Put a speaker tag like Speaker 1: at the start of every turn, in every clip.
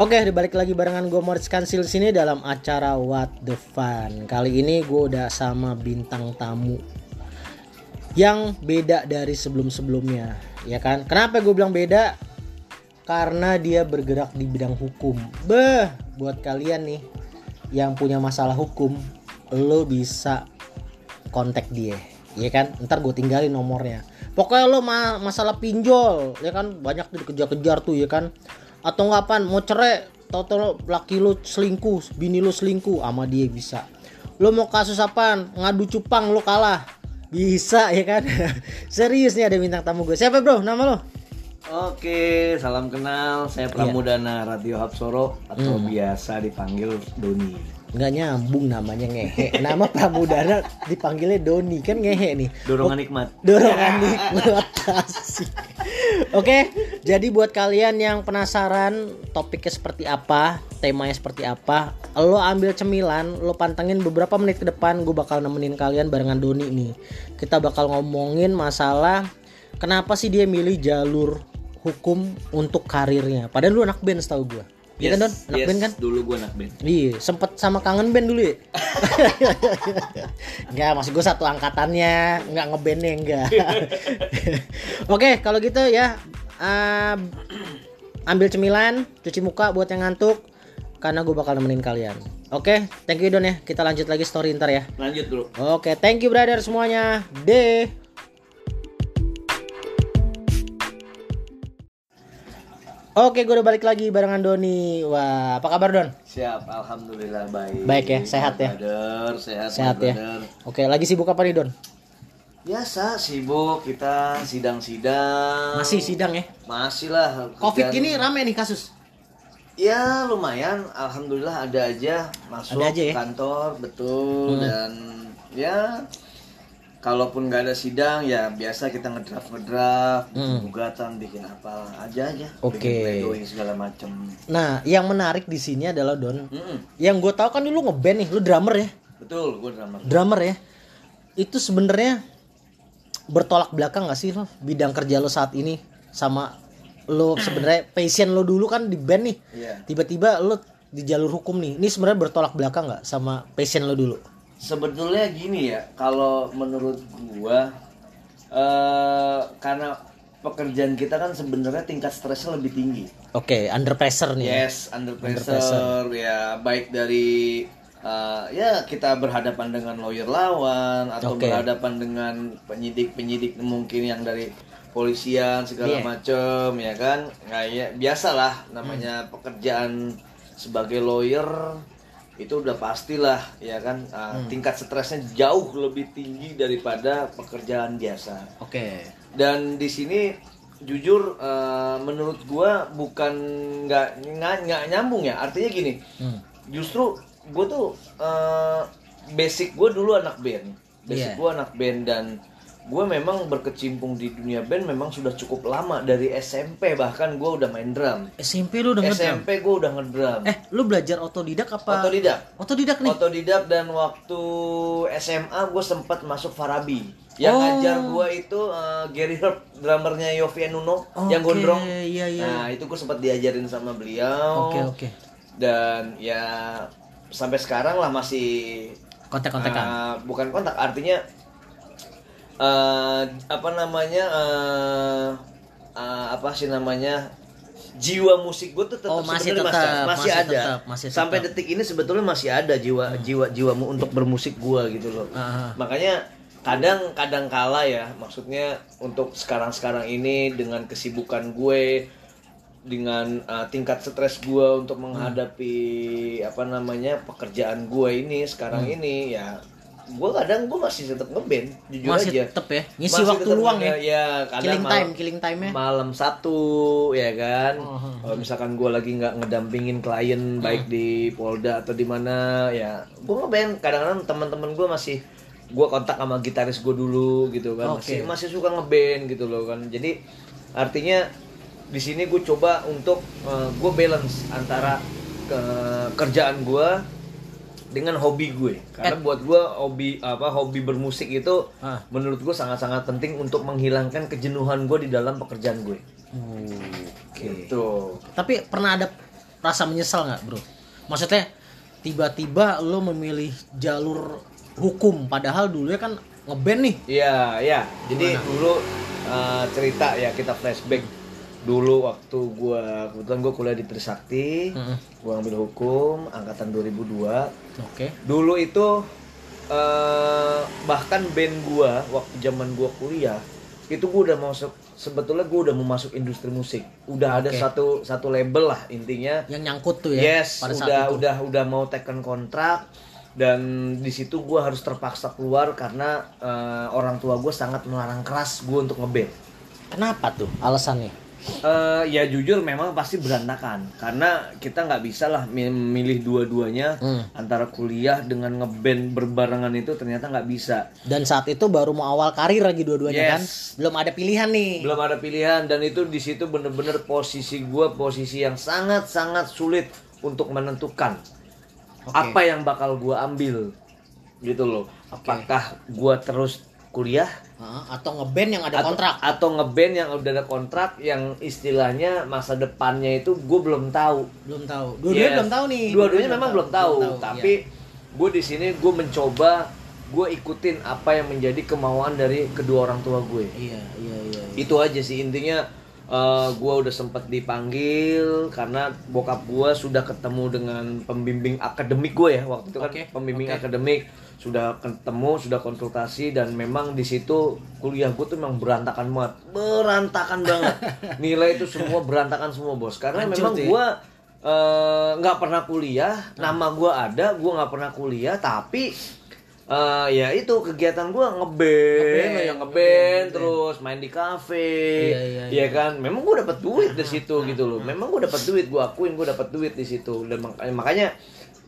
Speaker 1: Oke, dibalik lagi barengan gue Moritz Kansil sini dalam acara What the Fun. Kali ini gue udah sama bintang tamu yang beda dari sebelum-sebelumnya, ya kan? Kenapa gue bilang beda? Karena dia bergerak di bidang hukum. Beh, buat kalian nih yang punya masalah hukum, lo bisa kontak dia, ya kan? Ntar gue tinggalin nomornya. Pokoknya lo ma masalah pinjol, ya kan? Banyak dikejar-kejar tuh, ya kan? Atau nggak apa mau cerai tau laki lu selingkuh bini lu selingkuh sama dia bisa. Lu mau kasus apa ngadu cupang lu kalah. Bisa ya kan? Serius nih ada bintang tamu gue. Siapa bro? Nama lo
Speaker 2: Oke, salam kenal. Saya Pramudana Radio Hapsoro atau biasa dipanggil Doni.
Speaker 1: Nggak nyambung namanya ngehe nama Pramudana dipanggilnya Doni kan ngehe nih
Speaker 2: Dorongan nikmat.
Speaker 1: dorongan nikmat asik. Oke, jadi buat kalian yang penasaran topiknya seperti apa, temanya seperti apa, lo ambil cemilan, lo pantengin beberapa menit ke depan, gue bakal nemenin kalian barengan Doni nih. Kita bakal ngomongin masalah kenapa sih dia milih jalur hukum untuk karirnya. Padahal lu anak band setahu gue. Iya kan Don? Anak
Speaker 2: yes,
Speaker 1: band kan?
Speaker 2: Dulu gue anak band.
Speaker 1: Iya, sempet sama kangen band dulu ya. enggak, maksud gue satu angkatannya, enggak ngebandnya enggak. Oke, kalau gitu ya, um, ambil cemilan, cuci muka buat yang ngantuk, karena gue bakal nemenin kalian. Oke, thank you Don ya. Kita lanjut lagi story ntar ya.
Speaker 2: Lanjut dulu.
Speaker 1: Oke, thank you brother semuanya. Deh. Oke, gue udah balik lagi barengan Doni. Wah, apa kabar Don?
Speaker 2: Siap, alhamdulillah baik.
Speaker 1: Baik ya, sehat ya?
Speaker 2: Brother, sehat,
Speaker 1: Sehat ya.
Speaker 2: brother.
Speaker 1: Oke, lagi sibuk apa nih Don?
Speaker 2: Biasa sibuk kita sidang-sidang.
Speaker 1: Masih sidang ya?
Speaker 2: Masih lah.
Speaker 1: Covid gini rame nih kasus.
Speaker 2: Ya lumayan, alhamdulillah ada aja masuk
Speaker 1: Ada aja ya?
Speaker 2: kantor betul
Speaker 1: Hmm.
Speaker 2: dan ya kalaupun nggak ada sidang ya biasa kita ngedraft ngedraft
Speaker 1: Hmm.
Speaker 2: gugatan bikin apa aja aja
Speaker 1: Oke.
Speaker 2: bikin pledoi segala macem
Speaker 1: Nah, yang menarik di sini adalah Don.
Speaker 2: Mm-mm.
Speaker 1: Yang gue tahu kan dulu ngeband nih, lu drummer ya?
Speaker 2: betul gue drummer
Speaker 1: Drummer ya. Itu sebenarnya bertolak belakang gak sih lo bidang kerja lo saat ini sama lo sebenarnya passion lo dulu kan di band nih.
Speaker 2: Iya.
Speaker 1: Tiba-tiba lo di jalur hukum nih. Ini sebenarnya bertolak belakang nggak sama passion lo dulu?
Speaker 2: Sebetulnya gini ya kalau menurut gua eh karena pekerjaan kita kan sebenarnya tingkat stresnya lebih tinggi
Speaker 1: Oke, under pressure nih. ya.
Speaker 2: Yes, under pressure, ya baik dari uh, ya kita berhadapan dengan lawyer lawan atau
Speaker 1: Oke.
Speaker 2: berhadapan dengan penyidik-penyidik mungkin yang dari polisian segala
Speaker 1: Iya.
Speaker 2: macem ya kan. Nah, ya biasalah namanya
Speaker 1: Hmm.
Speaker 2: pekerjaan sebagai lawyer itu udah pastilah ya kan uh,
Speaker 1: Hmm.
Speaker 2: tingkat stresnya jauh lebih tinggi daripada pekerjaan biasa
Speaker 1: Oke.
Speaker 2: dan di sini jujur eh, menurut gua bukan nggak nggak nyambung ya artinya gini
Speaker 1: Hmm.
Speaker 2: justru gue tuh eh, basic gue dulu anak band basic
Speaker 1: Iya.
Speaker 2: gue anak band dan gue memang berkecimpung di dunia band memang sudah cukup lama dari SMP bahkan gue udah main drum
Speaker 1: SMP lu udah ngedrum?
Speaker 2: SMP gue udah ngedrum
Speaker 1: Eh, lu belajar otodidak apa?
Speaker 2: otodidak
Speaker 1: Otodidak nih.
Speaker 2: otodidak dan waktu SMA gue sempat masuk Farabi yang
Speaker 1: Oh.
Speaker 2: ngajar gue itu eh, Gary Herb drummernya Yofi Nuno yang
Speaker 1: Oke,
Speaker 2: gondrong
Speaker 1: iya, iya.
Speaker 2: nah itu gue sempat diajarin sama beliau
Speaker 1: Oke, oke.
Speaker 2: dan ya sampai sekarang lah masih
Speaker 1: Kontak-kontakan.
Speaker 2: eh, bukan kontak artinya eh apa namanya eh eh, apa sih namanya jiwa musik gue tuh tetap
Speaker 1: Oh, masih tetap,
Speaker 2: masih,
Speaker 1: masih
Speaker 2: ada
Speaker 1: tetap, masih
Speaker 2: sampai
Speaker 1: tetap. Hmm.
Speaker 2: detik ini sebetulnya masih ada jiwa jiwa jiwamu untuk bermusik gue gitu loh
Speaker 1: Ah, ah.
Speaker 2: makanya kadang kadang kala ya maksudnya untuk sekarang sekarang ini dengan kesibukan gue dengan uh, tingkat stres gue untuk menghadapi apa namanya pekerjaan gue ini sekarang
Speaker 1: Hmm.
Speaker 2: ini ya gue kadang gue masih tetap ngeband jujur
Speaker 1: Masih
Speaker 2: aja
Speaker 1: tetep ya? Ngisi
Speaker 2: Masih
Speaker 1: waktu luang ya?
Speaker 2: ya kadang
Speaker 1: Killing
Speaker 2: malam-
Speaker 1: time, killing time-nya.
Speaker 2: malam satu ya kan
Speaker 1: Oh,
Speaker 2: kalau misalkan gue lagi nggak ngedampingin klien baik di Polda atau di mana ya gue ngeband kadang-kadang teman-teman gue masih gue kontak sama gitaris gue dulu gitu kan
Speaker 1: Oke.
Speaker 2: masih masih suka ngeband gitu loh kan jadi artinya di sini gue coba untuk gue balance antara ke- kerjaan gue dengan hobi gue. Karena buat gue hobi apa hobi bermusik itu
Speaker 1: Ah.
Speaker 2: menurut gue sangat-sangat penting untuk menghilangkan kejenuhan gue di dalam pekerjaan gue.
Speaker 1: Oke.
Speaker 2: gitu.
Speaker 1: Tapi pernah ada rasa menyesal nggak bro? Maksudnya tiba-tiba lo memilih jalur hukum padahal dulu kan ngeband nih.
Speaker 2: Iya, iya. Jadi dulu uh, cerita ya kita flashback dulu waktu gua kebetulan gua kuliah di Trisakti,
Speaker 1: Mm-mm.
Speaker 2: gua ngambil hukum angkatan 2002.
Speaker 1: oke
Speaker 2: Dulu itu eh bahkan band gua waktu zaman gua kuliah itu gua udah masuk sebetulnya gua udah mau masuk industri musik. Udah ada
Speaker 1: Oke.
Speaker 2: satu satu label lah intinya.
Speaker 1: yang nyangkut tuh ya
Speaker 2: Yes,
Speaker 1: pada saat
Speaker 2: udah
Speaker 1: itu
Speaker 2: udah udah mau taken kontrak dan di situ gue harus terpaksa keluar karena eh, orang tua gue sangat melarang keras gue untuk ngeband.
Speaker 1: kenapa tuh alasannya
Speaker 2: Eh, ya jujur memang pasti berantakan karena kita nggak bisa lah mi- milih dua-duanya
Speaker 1: Hmm.
Speaker 2: antara kuliah dengan ngeband berbarengan itu ternyata nggak bisa.
Speaker 1: dan saat itu baru mau awal karir lagi dua-duanya kan
Speaker 2: Yes.
Speaker 1: belum ada pilihan nih
Speaker 2: Belum ada pilihan dan itu di situ bener-bener posisi gue posisi yang sangat-sangat sulit untuk menentukan
Speaker 1: Oke.
Speaker 2: apa yang bakal gue ambil gitu loh. Apakah gue terus kuliah
Speaker 1: atau ngeband yang ada
Speaker 2: atau,
Speaker 1: kontrak
Speaker 2: atau ngeband yang udah ada kontrak yang istilahnya masa depannya itu gue belum tahu.
Speaker 1: belum tahu dua-duanya
Speaker 2: Yes.
Speaker 1: belum tahu nih
Speaker 2: Dua-duanya memang belum tahu,
Speaker 1: iya.
Speaker 2: tapi gue di sini gue mencoba gue ikutin apa yang menjadi kemauan dari kedua orang tua gue.
Speaker 1: iya iya iya, iya.
Speaker 2: Itu aja sih intinya eh gue udah sempet dipanggil karena bokap gue sudah ketemu dengan pembimbing akademik gue ya waktu itu kan
Speaker 1: Oke,
Speaker 2: pembimbing
Speaker 1: oke.
Speaker 2: akademik sudah ketemu sudah konsultasi dan memang di situ kuliah gue tuh memang berantakan banget. Berantakan banget. Nilai itu semua berantakan semua bos. Karena
Speaker 1: Hancur
Speaker 2: memang
Speaker 1: ya.
Speaker 2: gue eh, nggak pernah kuliah nama gue ada gue nggak pernah kuliah tapi eh, ya itu kegiatan gue ngeband
Speaker 1: Ngeband,
Speaker 2: ya ngeband
Speaker 1: ngeband.
Speaker 2: terus main di kafe
Speaker 1: Iya, iya,
Speaker 2: ya kan? Memang gue dapat duit di situ gitu loh. Memang gue dapat duit gue akuin gue dapat duit di situ. Dan makanya, makanya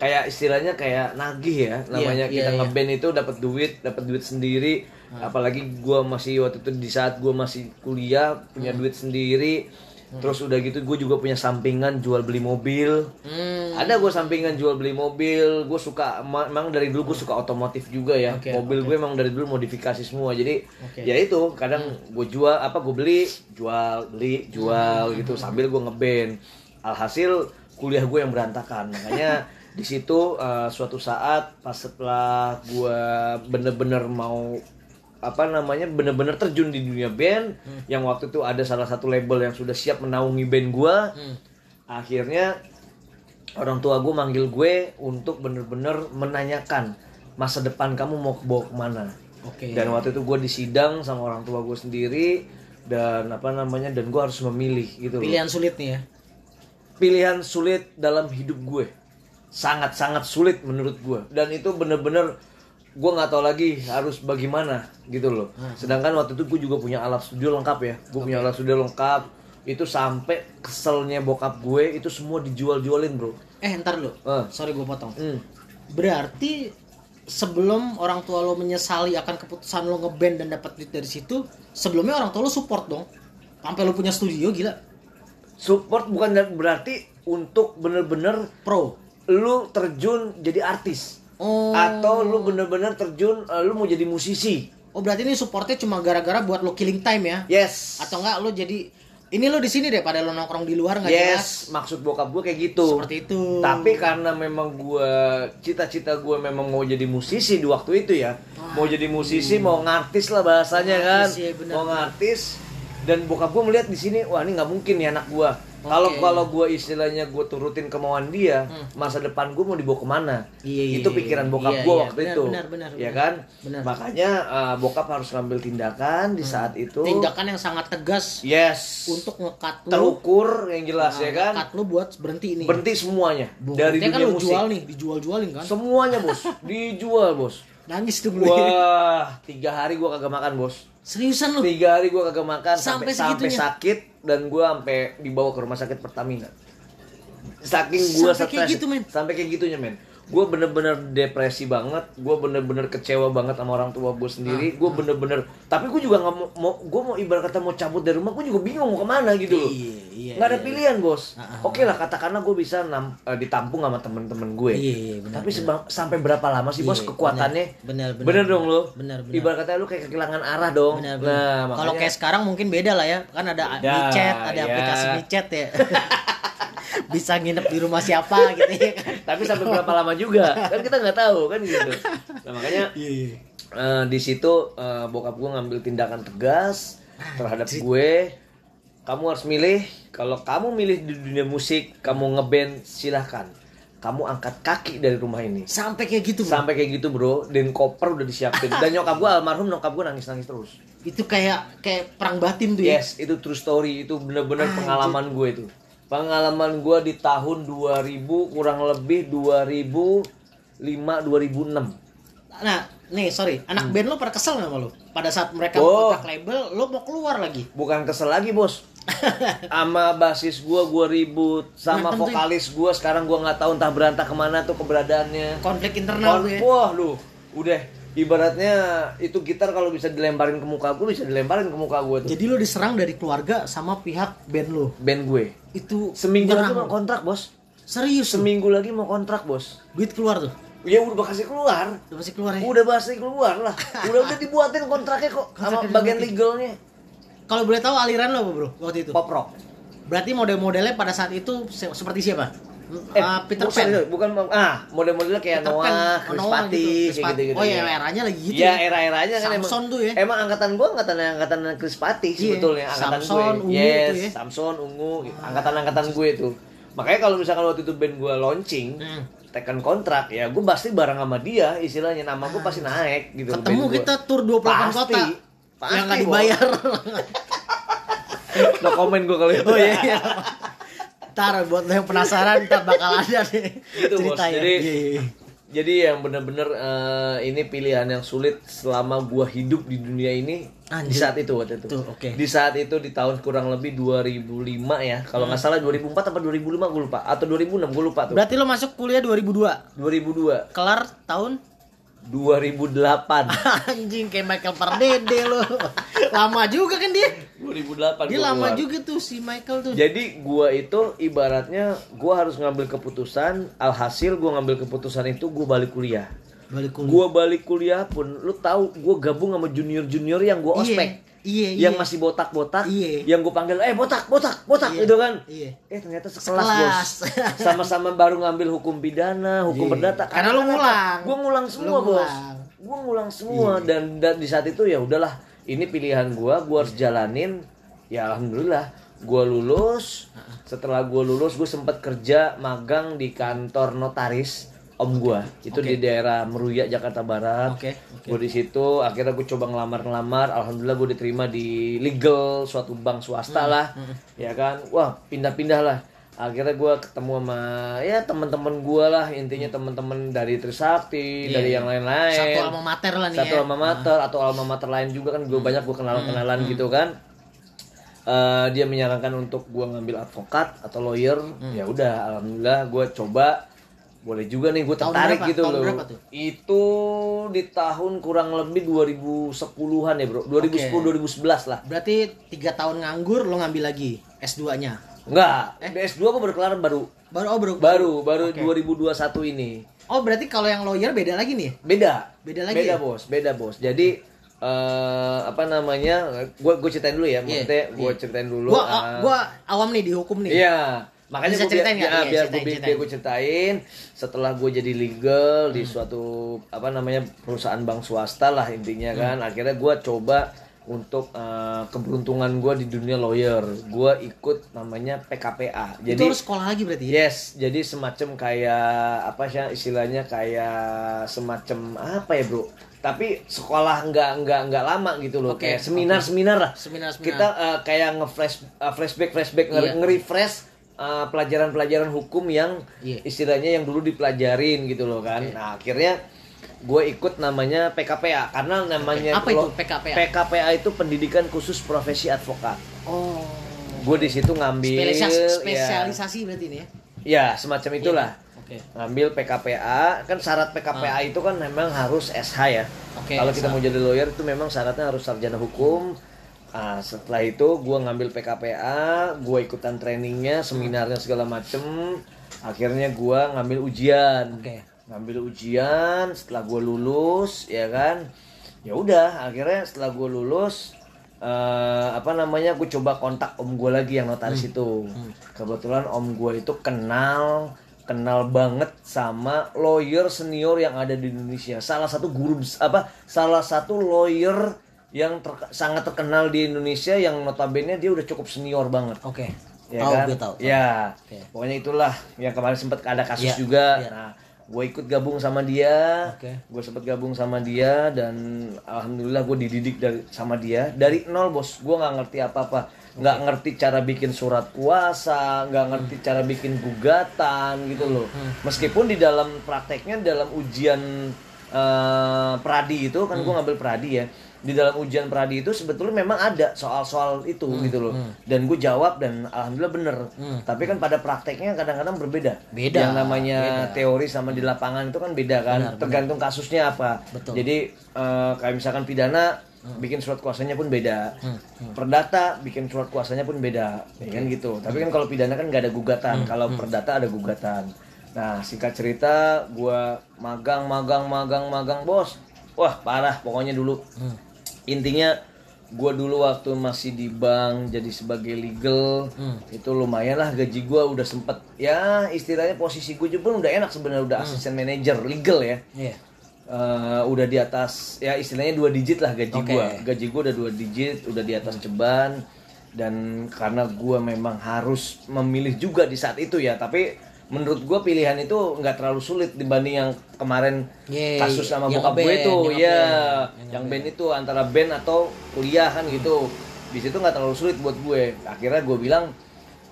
Speaker 2: kayak istilahnya kayak nagih ya. Namanya
Speaker 1: iya,
Speaker 2: kita
Speaker 1: iya.
Speaker 2: ngeband itu dapat duit dapat duit sendiri. Apalagi gue masih waktu itu di saat gue masih kuliah punya duit sendiri. Terus udah gitu gue juga punya sampingan jual beli mobil.
Speaker 1: Hmm,
Speaker 2: ada gue sampingan jual beli mobil. Gue suka ma- emang dari dulu gue suka otomotif juga ya.
Speaker 1: Oke,
Speaker 2: mobil
Speaker 1: oke.
Speaker 2: gue emang dari dulu modifikasi semua. Jadi
Speaker 1: Oke.
Speaker 2: ya itu kadang gue jual apa gue beli jual beli jual gitu sambil gue ngeband. Alhasil kuliah gue yang berantakan. Makanya di situ eh, suatu saat pas setelah gue bener-bener mau apa namanya bener-bener terjun di dunia band yang waktu itu ada salah satu label yang sudah siap menaungi band gue
Speaker 1: Hmm.
Speaker 2: akhirnya orang tua gue manggil gue untuk bener-bener menanyakan masa depan kamu mau bawa ke mana?
Speaker 1: Oke.
Speaker 2: Dan waktu itu gue disidang sama orang tua gue sendiri dan apa namanya dan gue harus memilih gitu loh.
Speaker 1: pilihan sulit nih ya?
Speaker 2: Pilihan sulit dalam hidup gue sangat sangat sulit menurut gue dan itu bener-bener gue nggak tahu lagi harus bagaimana gitu loh. Sedangkan waktu itu gue juga punya alat studio lengkap ya. Gue punya alat studio lengkap. Itu sampai keselnya bokap gue itu semua dijual-jualin bro.
Speaker 1: Eh ntar lu.
Speaker 2: Eh.
Speaker 1: sorry gue potong.
Speaker 2: Hmm.
Speaker 1: berarti sebelum orang tua lo menyesali akan keputusan lo ngeband dan dapat duit dari situ sebelumnya orang tua lo support dong. Sampai lo punya studio gila.
Speaker 2: Support bukan berarti untuk bener-bener
Speaker 1: pro
Speaker 2: lu terjun jadi artis.
Speaker 1: Oh.
Speaker 2: Atau lu bener-bener terjun eh, lu mau jadi musisi.
Speaker 1: Oh berarti ini supportnya cuma gara-gara buat lo killing time ya?
Speaker 2: Yes.
Speaker 1: Atau enggak lo jadi ini lo di sini deh pada lo nongkrong di luar nggak jelas?
Speaker 2: Yes maksud bokap gue kayak gitu.
Speaker 1: Seperti itu.
Speaker 2: Tapi karena memang gue cita-cita gue memang mau jadi musisi di waktu itu ya. Mau jadi musisi mau ngartis lah bahasanya kan.
Speaker 1: Ngartis, iya, benar.
Speaker 2: mau ngartis. Dan bokap gue melihat di sini wah ini nggak mungkin nih anak gue kalau
Speaker 1: Oke.
Speaker 2: kalau gue istilahnya gue turutin kemauan dia masa depan gue mau dibawa ke mana?
Speaker 1: Hmm. Iya, iya,
Speaker 2: itu
Speaker 1: iya.
Speaker 2: pikiran bokap
Speaker 1: Iya,
Speaker 2: gue
Speaker 1: iya.
Speaker 2: waktu
Speaker 1: Benar,
Speaker 2: itu.
Speaker 1: benar, benar,
Speaker 2: ya
Speaker 1: benar.
Speaker 2: kan?
Speaker 1: Benar. Hmm.
Speaker 2: makanya uh, bokap harus ngambil tindakan di saat itu.
Speaker 1: Tindakan yang sangat tegas.
Speaker 2: Yes.
Speaker 1: Untuk ngekat
Speaker 2: terukur yang jelas ya kan?
Speaker 1: ngekat lo buat berhenti nih.
Speaker 2: Berhenti semuanya. Dari
Speaker 1: kan
Speaker 2: dunia
Speaker 1: lo
Speaker 2: musik.
Speaker 1: jual nih dijual-jualin kan?
Speaker 2: Semuanya bos. Dijual bos.
Speaker 1: Nangis tuh gue
Speaker 2: wah tiga hari gua kagak makan bos.
Speaker 1: Seriusan lo
Speaker 2: tiga hari gua kagak makan sampai
Speaker 1: Sampai
Speaker 2: sampai sakit dan gua sampai dibawa ke rumah sakit Pertamina. Saking gua
Speaker 1: Sampai kayak
Speaker 2: stres
Speaker 1: gitu, men?
Speaker 2: sampai kayak gitunya men gue bener-bener depresi banget gue bener-bener kecewa banget sama orang tua gue
Speaker 1: Ah,
Speaker 2: sendiri gue bener-bener tapi gue juga nggak mau, mau gue mau ibarat kata mau cabut dari rumah gue juga bingung mau ke mana gitu loh
Speaker 1: Iya, iya,
Speaker 2: nggak ada
Speaker 1: iya.
Speaker 2: pilihan bos
Speaker 1: Ah, ah,
Speaker 2: oke lah katakanlah gue bisa nam- eh, ditampung sama temen-temen gue
Speaker 1: Iya, iya, benar,
Speaker 2: tapi seba- sampai berapa lama sih bos
Speaker 1: Iya,
Speaker 2: kekuatannya
Speaker 1: benar, benar,
Speaker 2: bener dong lo
Speaker 1: benar, benar.
Speaker 2: ibarat kata lu kayak kehilangan arah dong
Speaker 1: Benar,
Speaker 2: nah
Speaker 1: benar.
Speaker 2: makanya
Speaker 1: Kalau kayak sekarang mungkin beda lah ya. Kan ada
Speaker 2: Beda,
Speaker 1: micet, ada
Speaker 2: ya.
Speaker 1: aplikasi micet ya. bisa nginep di rumah siapa gitu ya kan
Speaker 2: tapi sampai berapa lama juga kan kita nggak tahu kan gitu. Nah makanya
Speaker 1: iya iya.
Speaker 2: eh, di situ eh, bokap gue ngambil tindakan tegas terhadap gue. Kamu harus milih kalau kamu milih di dunia musik kamu ngeband silahkan. Kamu angkat kaki dari rumah ini.
Speaker 1: Sampai kayak gitu bro.
Speaker 2: sampai kayak gitu bro. Dan koper udah disiapin. Dan nyokap gue almarhum nyokap gue nangis nangis terus.
Speaker 1: Itu kayak kayak perang batin tuh ya?
Speaker 2: Yes itu true story. Itu bener-bener pengalaman gue itu pengalaman gue di tahun 2000 kurang lebih 2005 2006
Speaker 1: nah nih sorry. Anak band lo pada kesel nggak sama lo? Pada saat mereka
Speaker 2: Hmm. Oh.
Speaker 1: kontrak label lo mau keluar lagi?
Speaker 2: Bukan kesel lagi bos. Sama basis gua gua ribut. Sama
Speaker 1: ya?
Speaker 2: vokalis gua sekarang gua nggak tahu entah berantah ke mana tuh keberadaannya.
Speaker 1: Konflik internal
Speaker 2: Kon-
Speaker 1: tuh ya.
Speaker 2: Wah lu. Udah ibaratnya itu gitar kalau bisa dilemparin ke muka gua bisa dilemparin ke muka gua tuh.
Speaker 1: Jadi lo diserang dari keluarga sama pihak band lo?
Speaker 2: Band gue.
Speaker 1: Itu
Speaker 2: seminggu lagi mau kontrak bos.
Speaker 1: Serius
Speaker 2: seminggu lagi mau kontrak bos.
Speaker 1: Duit keluar tuh?
Speaker 2: Ya udah kasih keluar.
Speaker 1: Udah masih keluar ya?
Speaker 2: Udah pasti keluar lah. Udah udah dibuatin kontraknya kok sama
Speaker 1: Kontraknya
Speaker 2: bagian
Speaker 1: dibuatin.
Speaker 2: legalnya.
Speaker 1: Kalau boleh tahu aliran lo apa bro waktu itu?
Speaker 2: Pop rock.
Speaker 1: Berarti model-modelnya pada saat itu se- seperti siapa
Speaker 2: Eh,
Speaker 1: Ah, Peter
Speaker 2: bukan,
Speaker 1: Pan
Speaker 2: bukan ah model-modelnya kayak
Speaker 1: Peter Pan.
Speaker 2: Noah, Chris
Speaker 1: Noah
Speaker 2: Patti,
Speaker 1: gitu, Chris
Speaker 2: kayak gitu-gitu.
Speaker 1: oh ya eranya lagi gitu
Speaker 2: Iya,
Speaker 1: ya
Speaker 2: era-eranya kan
Speaker 1: Samson
Speaker 2: emang.
Speaker 1: tuh ya.
Speaker 2: Emang angkatan gua angkatan angkatan Chris Patti
Speaker 1: Iya,
Speaker 2: sebetulnya angkatan
Speaker 1: Samson,
Speaker 2: gue.
Speaker 1: Ungu
Speaker 2: yes,
Speaker 1: tuh ya.
Speaker 2: Samson, Ungu, angkatan-angkatan gue itu. Makanya kalau misalkan waktu itu band gua launching,
Speaker 1: Hmm.
Speaker 2: tekan kontrak ya gue pasti bareng sama dia istilahnya nama gue pasti naik gitu
Speaker 1: ketemu kita tur 28
Speaker 2: Pasti.
Speaker 1: kota
Speaker 2: Pasti,
Speaker 1: yang
Speaker 2: Bos.
Speaker 1: dibayar
Speaker 2: no komen gue kalau itu
Speaker 1: oh iya iya ntar buat lo yang penasaran ntar bakal ada nih
Speaker 2: Gitu, Bos.
Speaker 1: ceritanya
Speaker 2: Jadi-
Speaker 1: Iya, iya, iya.
Speaker 2: Jadi yang bener-bener eh, ini pilihan yang sulit selama gua hidup di dunia ini di
Speaker 1: Anjir.
Speaker 2: saat itu waktu itu.
Speaker 1: Tuh, oke.
Speaker 2: Di saat itu di tahun kurang lebih 2005 ya. Kalau nggak salah 2004 apa 2005 gue lupa atau 2006 gue lupa tuh.
Speaker 1: berarti lo masuk kuliah 2002
Speaker 2: 2002,
Speaker 1: kelar tahun
Speaker 2: 2008.
Speaker 1: anjing kayak Michael Pardede lo lama juga kan dia
Speaker 2: 2008
Speaker 1: dia lama
Speaker 2: keluar.
Speaker 1: juga tuh si Michael tuh
Speaker 2: Jadi gua itu ibaratnya gua harus ngambil keputusan, alhasil gua ngambil keputusan itu gua balik kuliah.
Speaker 1: balik kuliah
Speaker 2: Gua balik kuliah pun lu tahu gua gabung sama junior-junior yang gua
Speaker 1: Iya,
Speaker 2: ospek.
Speaker 1: iya iya
Speaker 2: yang masih botak-botak,
Speaker 1: Iya.
Speaker 2: yang gue panggil, eh botak, botak, botak,
Speaker 1: Iya.
Speaker 2: gitu kan?
Speaker 1: Iya.
Speaker 2: Eh ternyata sekelas,
Speaker 1: Sekelas.
Speaker 2: bos. Sama-sama baru ngambil hukum pidana, hukum
Speaker 1: Iya.
Speaker 2: perdata.
Speaker 1: Karena lu ngulang.
Speaker 2: Gue ngulang semua,
Speaker 1: Lu
Speaker 2: bos.
Speaker 1: Iya.
Speaker 2: Gue ngulang semua dan, dan di saat itu ya udahlah, ini pilihan gue, gue harus jalanin. Ya alhamdulillah, gue lulus. Setelah gue lulus, gue sempat kerja magang di kantor notaris om gue. Itu di daerah Meruya, Jakarta Barat.
Speaker 1: Oke,
Speaker 2: Gue di situ akhirnya gue coba ngelamar-ngelamar, alhamdulillah gue diterima di legal suatu bank swasta lah, ya kan, wah pindah-pindah lah. Akhirnya gue ketemu sama ya teman-teman gue lah, intinya teman-teman dari Trisakti,
Speaker 1: Iya,
Speaker 2: dari
Speaker 1: iya.
Speaker 2: yang lain-lain.
Speaker 1: satu alma mater lah nih
Speaker 2: Satu
Speaker 1: ya.
Speaker 2: alma mater atau alma mater lain juga kan. Gue banyak gue kenalan-kenalan gitu kan. Eh, dia menyarankan untuk gue ngambil advokat atau lawyer, ya udah, alhamdulillah gue coba boleh juga nih gue tertarik
Speaker 1: berapa?
Speaker 2: gitu
Speaker 1: Tahun
Speaker 2: loh.
Speaker 1: berapa tuh?
Speaker 2: Itu di tahun kurang lebih 2010-an ya, Bro. 2010 2011 lah.
Speaker 1: berarti tiga tahun nganggur lo ngambil lagi S2 nya
Speaker 2: Enggak, DS2 gue baru kelar baru.
Speaker 1: baru oh baru
Speaker 2: Baru, baru 2021 ini.
Speaker 1: oh berarti kalau yang lawyer beda lagi nih
Speaker 2: Beda.
Speaker 1: Beda lagi
Speaker 2: Beda,
Speaker 1: ya?
Speaker 2: Bos. Beda, Bos. Jadi eh apa namanya? Gue gue ceritain dulu ya, maksudnya gue
Speaker 1: iya.
Speaker 2: ceritain dulu.
Speaker 1: gua
Speaker 2: eh,
Speaker 1: gua awam nih di hukum nih
Speaker 2: Iya. Makanya
Speaker 1: Bisa
Speaker 2: gue biar,
Speaker 1: ceritain nggak?
Speaker 2: ya,
Speaker 1: Iya,
Speaker 2: biar
Speaker 1: ceritain,
Speaker 2: gue
Speaker 1: ceritain.
Speaker 2: gue ceritain setelah gue jadi legal
Speaker 1: Hmm.
Speaker 2: di suatu apa namanya perusahaan bank swasta lah intinya
Speaker 1: Hmm.
Speaker 2: kan. Akhirnya gue coba untuk eh, keberuntungan gue di dunia lawyer. Gue ikut namanya PKPA.
Speaker 1: itu
Speaker 2: Jadi
Speaker 1: harus sekolah lagi berarti ya
Speaker 2: Yes, jadi semacam kayak apa sih istilahnya kayak semacam apa ya bro? Tapi sekolah nggak nggak nggak lama gitu loh,
Speaker 1: Oke,
Speaker 2: kayak seminar seminar lah.
Speaker 1: Seminar-seminar.
Speaker 2: Kita eh, kayak nge-flash eh, flashback flashback nge-
Speaker 1: Iya.
Speaker 2: Eh, pelajaran-pelajaran hukum yang
Speaker 1: Iya.
Speaker 2: istilahnya yang dulu dipelajarin gitu loh kan. Nah akhirnya gue ikut namanya PKPA karena namanya
Speaker 1: Apa itu PKPA?
Speaker 2: PKPA itu pendidikan khusus profesi advokat.
Speaker 1: oh
Speaker 2: Gue di situ ngambil
Speaker 1: Spesialis-
Speaker 2: ya,
Speaker 1: spesialisasi berarti ini ya
Speaker 2: ya semacam itulah
Speaker 1: oke
Speaker 2: ngambil PKPA kan syarat PKPA itu kan memang harus SH ya
Speaker 1: Ah. Oke,
Speaker 2: kalau kita mau jadi lawyer itu memang syaratnya harus sarjana hukum Ah, setelah itu gue ngambil PKPA gue ikutan trainingnya seminarnya segala macem. Akhirnya gue ngambil ujian.
Speaker 1: Oke.
Speaker 2: ngambil ujian setelah gue lulus ya kan? Ya udah akhirnya setelah gue lulus eh, apa namanya gue coba kontak om gue lagi yang notaris itu. Kebetulan om gue itu kenal kenal banget sama lawyer senior yang ada di Indonesia. Salah satu guru apa salah satu lawyer yang ter- sangat terkenal di Indonesia yang notabene dia udah cukup senior banget
Speaker 1: Oke.
Speaker 2: ya
Speaker 1: Tahu
Speaker 2: kan?
Speaker 1: gue tahu.
Speaker 2: Ya,
Speaker 1: Oke.
Speaker 2: pokoknya itulah yang kemarin sempat ada kasus
Speaker 1: Iya,
Speaker 2: juga.
Speaker 1: iya.
Speaker 2: Nah, gue ikut gabung sama dia.
Speaker 1: Oke.
Speaker 2: Gue sempat gabung sama dia dan alhamdulillah gue dididik dari sama dia dari nol bos. Gue nggak ngerti apa-apa, nggak ngerti cara bikin surat kuasa, nggak ngerti cara bikin gugatan gitu loh.
Speaker 1: Hmm.
Speaker 2: Meskipun di dalam prakteknya dalam ujian eh, pradi itu kan gue ngambil pradi ya di dalam ujian pradi itu sebetulnya memang ada soal-soal itu
Speaker 1: Hmm,
Speaker 2: gitu loh. dan gue jawab dan alhamdulillah bener. Tapi kan pada prakteknya kadang-kadang berbeda.
Speaker 1: Beda,
Speaker 2: yang namanya teori sama di lapangan itu kan beda kan. Tergantung kasusnya apa.
Speaker 1: Betul.
Speaker 2: jadi eh, kayak misalkan pidana bikin surat kuasanya pun beda. Perdata bikin surat kuasanya pun beda. Ya kan gitu. Tapi kan kalau pidana kan nggak ada gugatan. Kalau perdata ada gugatan. Nah singkat cerita gua magang magang magang magang bos. Wah parah pokoknya dulu intinya gua dulu waktu masih di bank jadi sebagai legal itu lumayan lah gaji gua udah sempet. Ya istilahnya posisi gue juga udah enak sebenarnya udah asisten manager legal ya.
Speaker 1: Iya.
Speaker 2: Eh, udah di atas ya istilahnya dua digit lah gaji
Speaker 1: Oke.
Speaker 2: gua. Gaji gua udah dua digit udah di atas ceban. Dan karena gua memang harus memilih juga di saat itu ya tapi menurut gua pilihan itu nggak terlalu sulit dibanding yang kemarin
Speaker 1: Yeay,
Speaker 2: kasus sama
Speaker 1: yang
Speaker 2: bokap gue itu
Speaker 1: yang
Speaker 2: ya
Speaker 1: ngeband,
Speaker 2: yang band itu antara band atau kuliah kan gitu di situ nggak terlalu sulit buat gue akhirnya gue bilang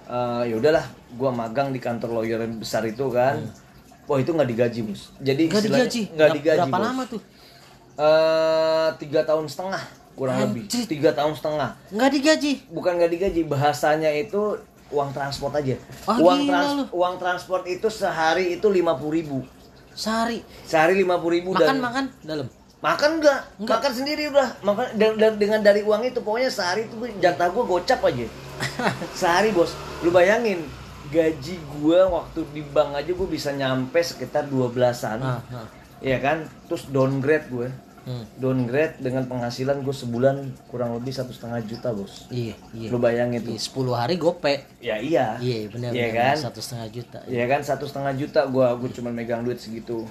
Speaker 2: eh, ya udahlah gua magang di kantor lawyer yang besar itu kan wah itu nggak digaji bos jadi
Speaker 1: Nggak digaji.
Speaker 2: nggak digaji
Speaker 1: Berapa
Speaker 2: bos.
Speaker 1: lama tuh?
Speaker 2: Eh, tiga tahun setengah kurang lebih
Speaker 1: Anjir.
Speaker 2: tiga tahun setengah
Speaker 1: Nggak digaji.
Speaker 2: bukan nggak digaji bahasanya itu uang transport aja.
Speaker 1: Ah,
Speaker 2: uang
Speaker 1: gila
Speaker 2: trans
Speaker 1: lu.
Speaker 2: uang transport itu sehari itu lima ribu.
Speaker 1: Sehari.
Speaker 2: sehari lima ribu
Speaker 1: Makan
Speaker 2: dan
Speaker 1: makan? Dalam.
Speaker 2: makan enggak makan sendiri udah. Makan dan- dan- dengan dari uang itu pokoknya sehari itu jatah gue gocap aja. Sehari bos. Lu bayangin gaji gue waktu di bank aja gue bisa nyampe sekitar 12-an
Speaker 1: Nah, nah.
Speaker 2: Iya kan? Terus downgrade gue
Speaker 1: Hmm.
Speaker 2: downgrade dengan penghasilan gue sebulan kurang lebih satu setengah juta bos
Speaker 1: Iya, iya.
Speaker 2: lu bayangin tuh
Speaker 1: Iya, 10 hari gope.
Speaker 2: ya iya
Speaker 1: Iya, benar.
Speaker 2: Iya
Speaker 1: benar.
Speaker 2: kan
Speaker 1: Satu setengah juta.
Speaker 2: Iya kan satu setengah juta gua gue cuma megang duit segitu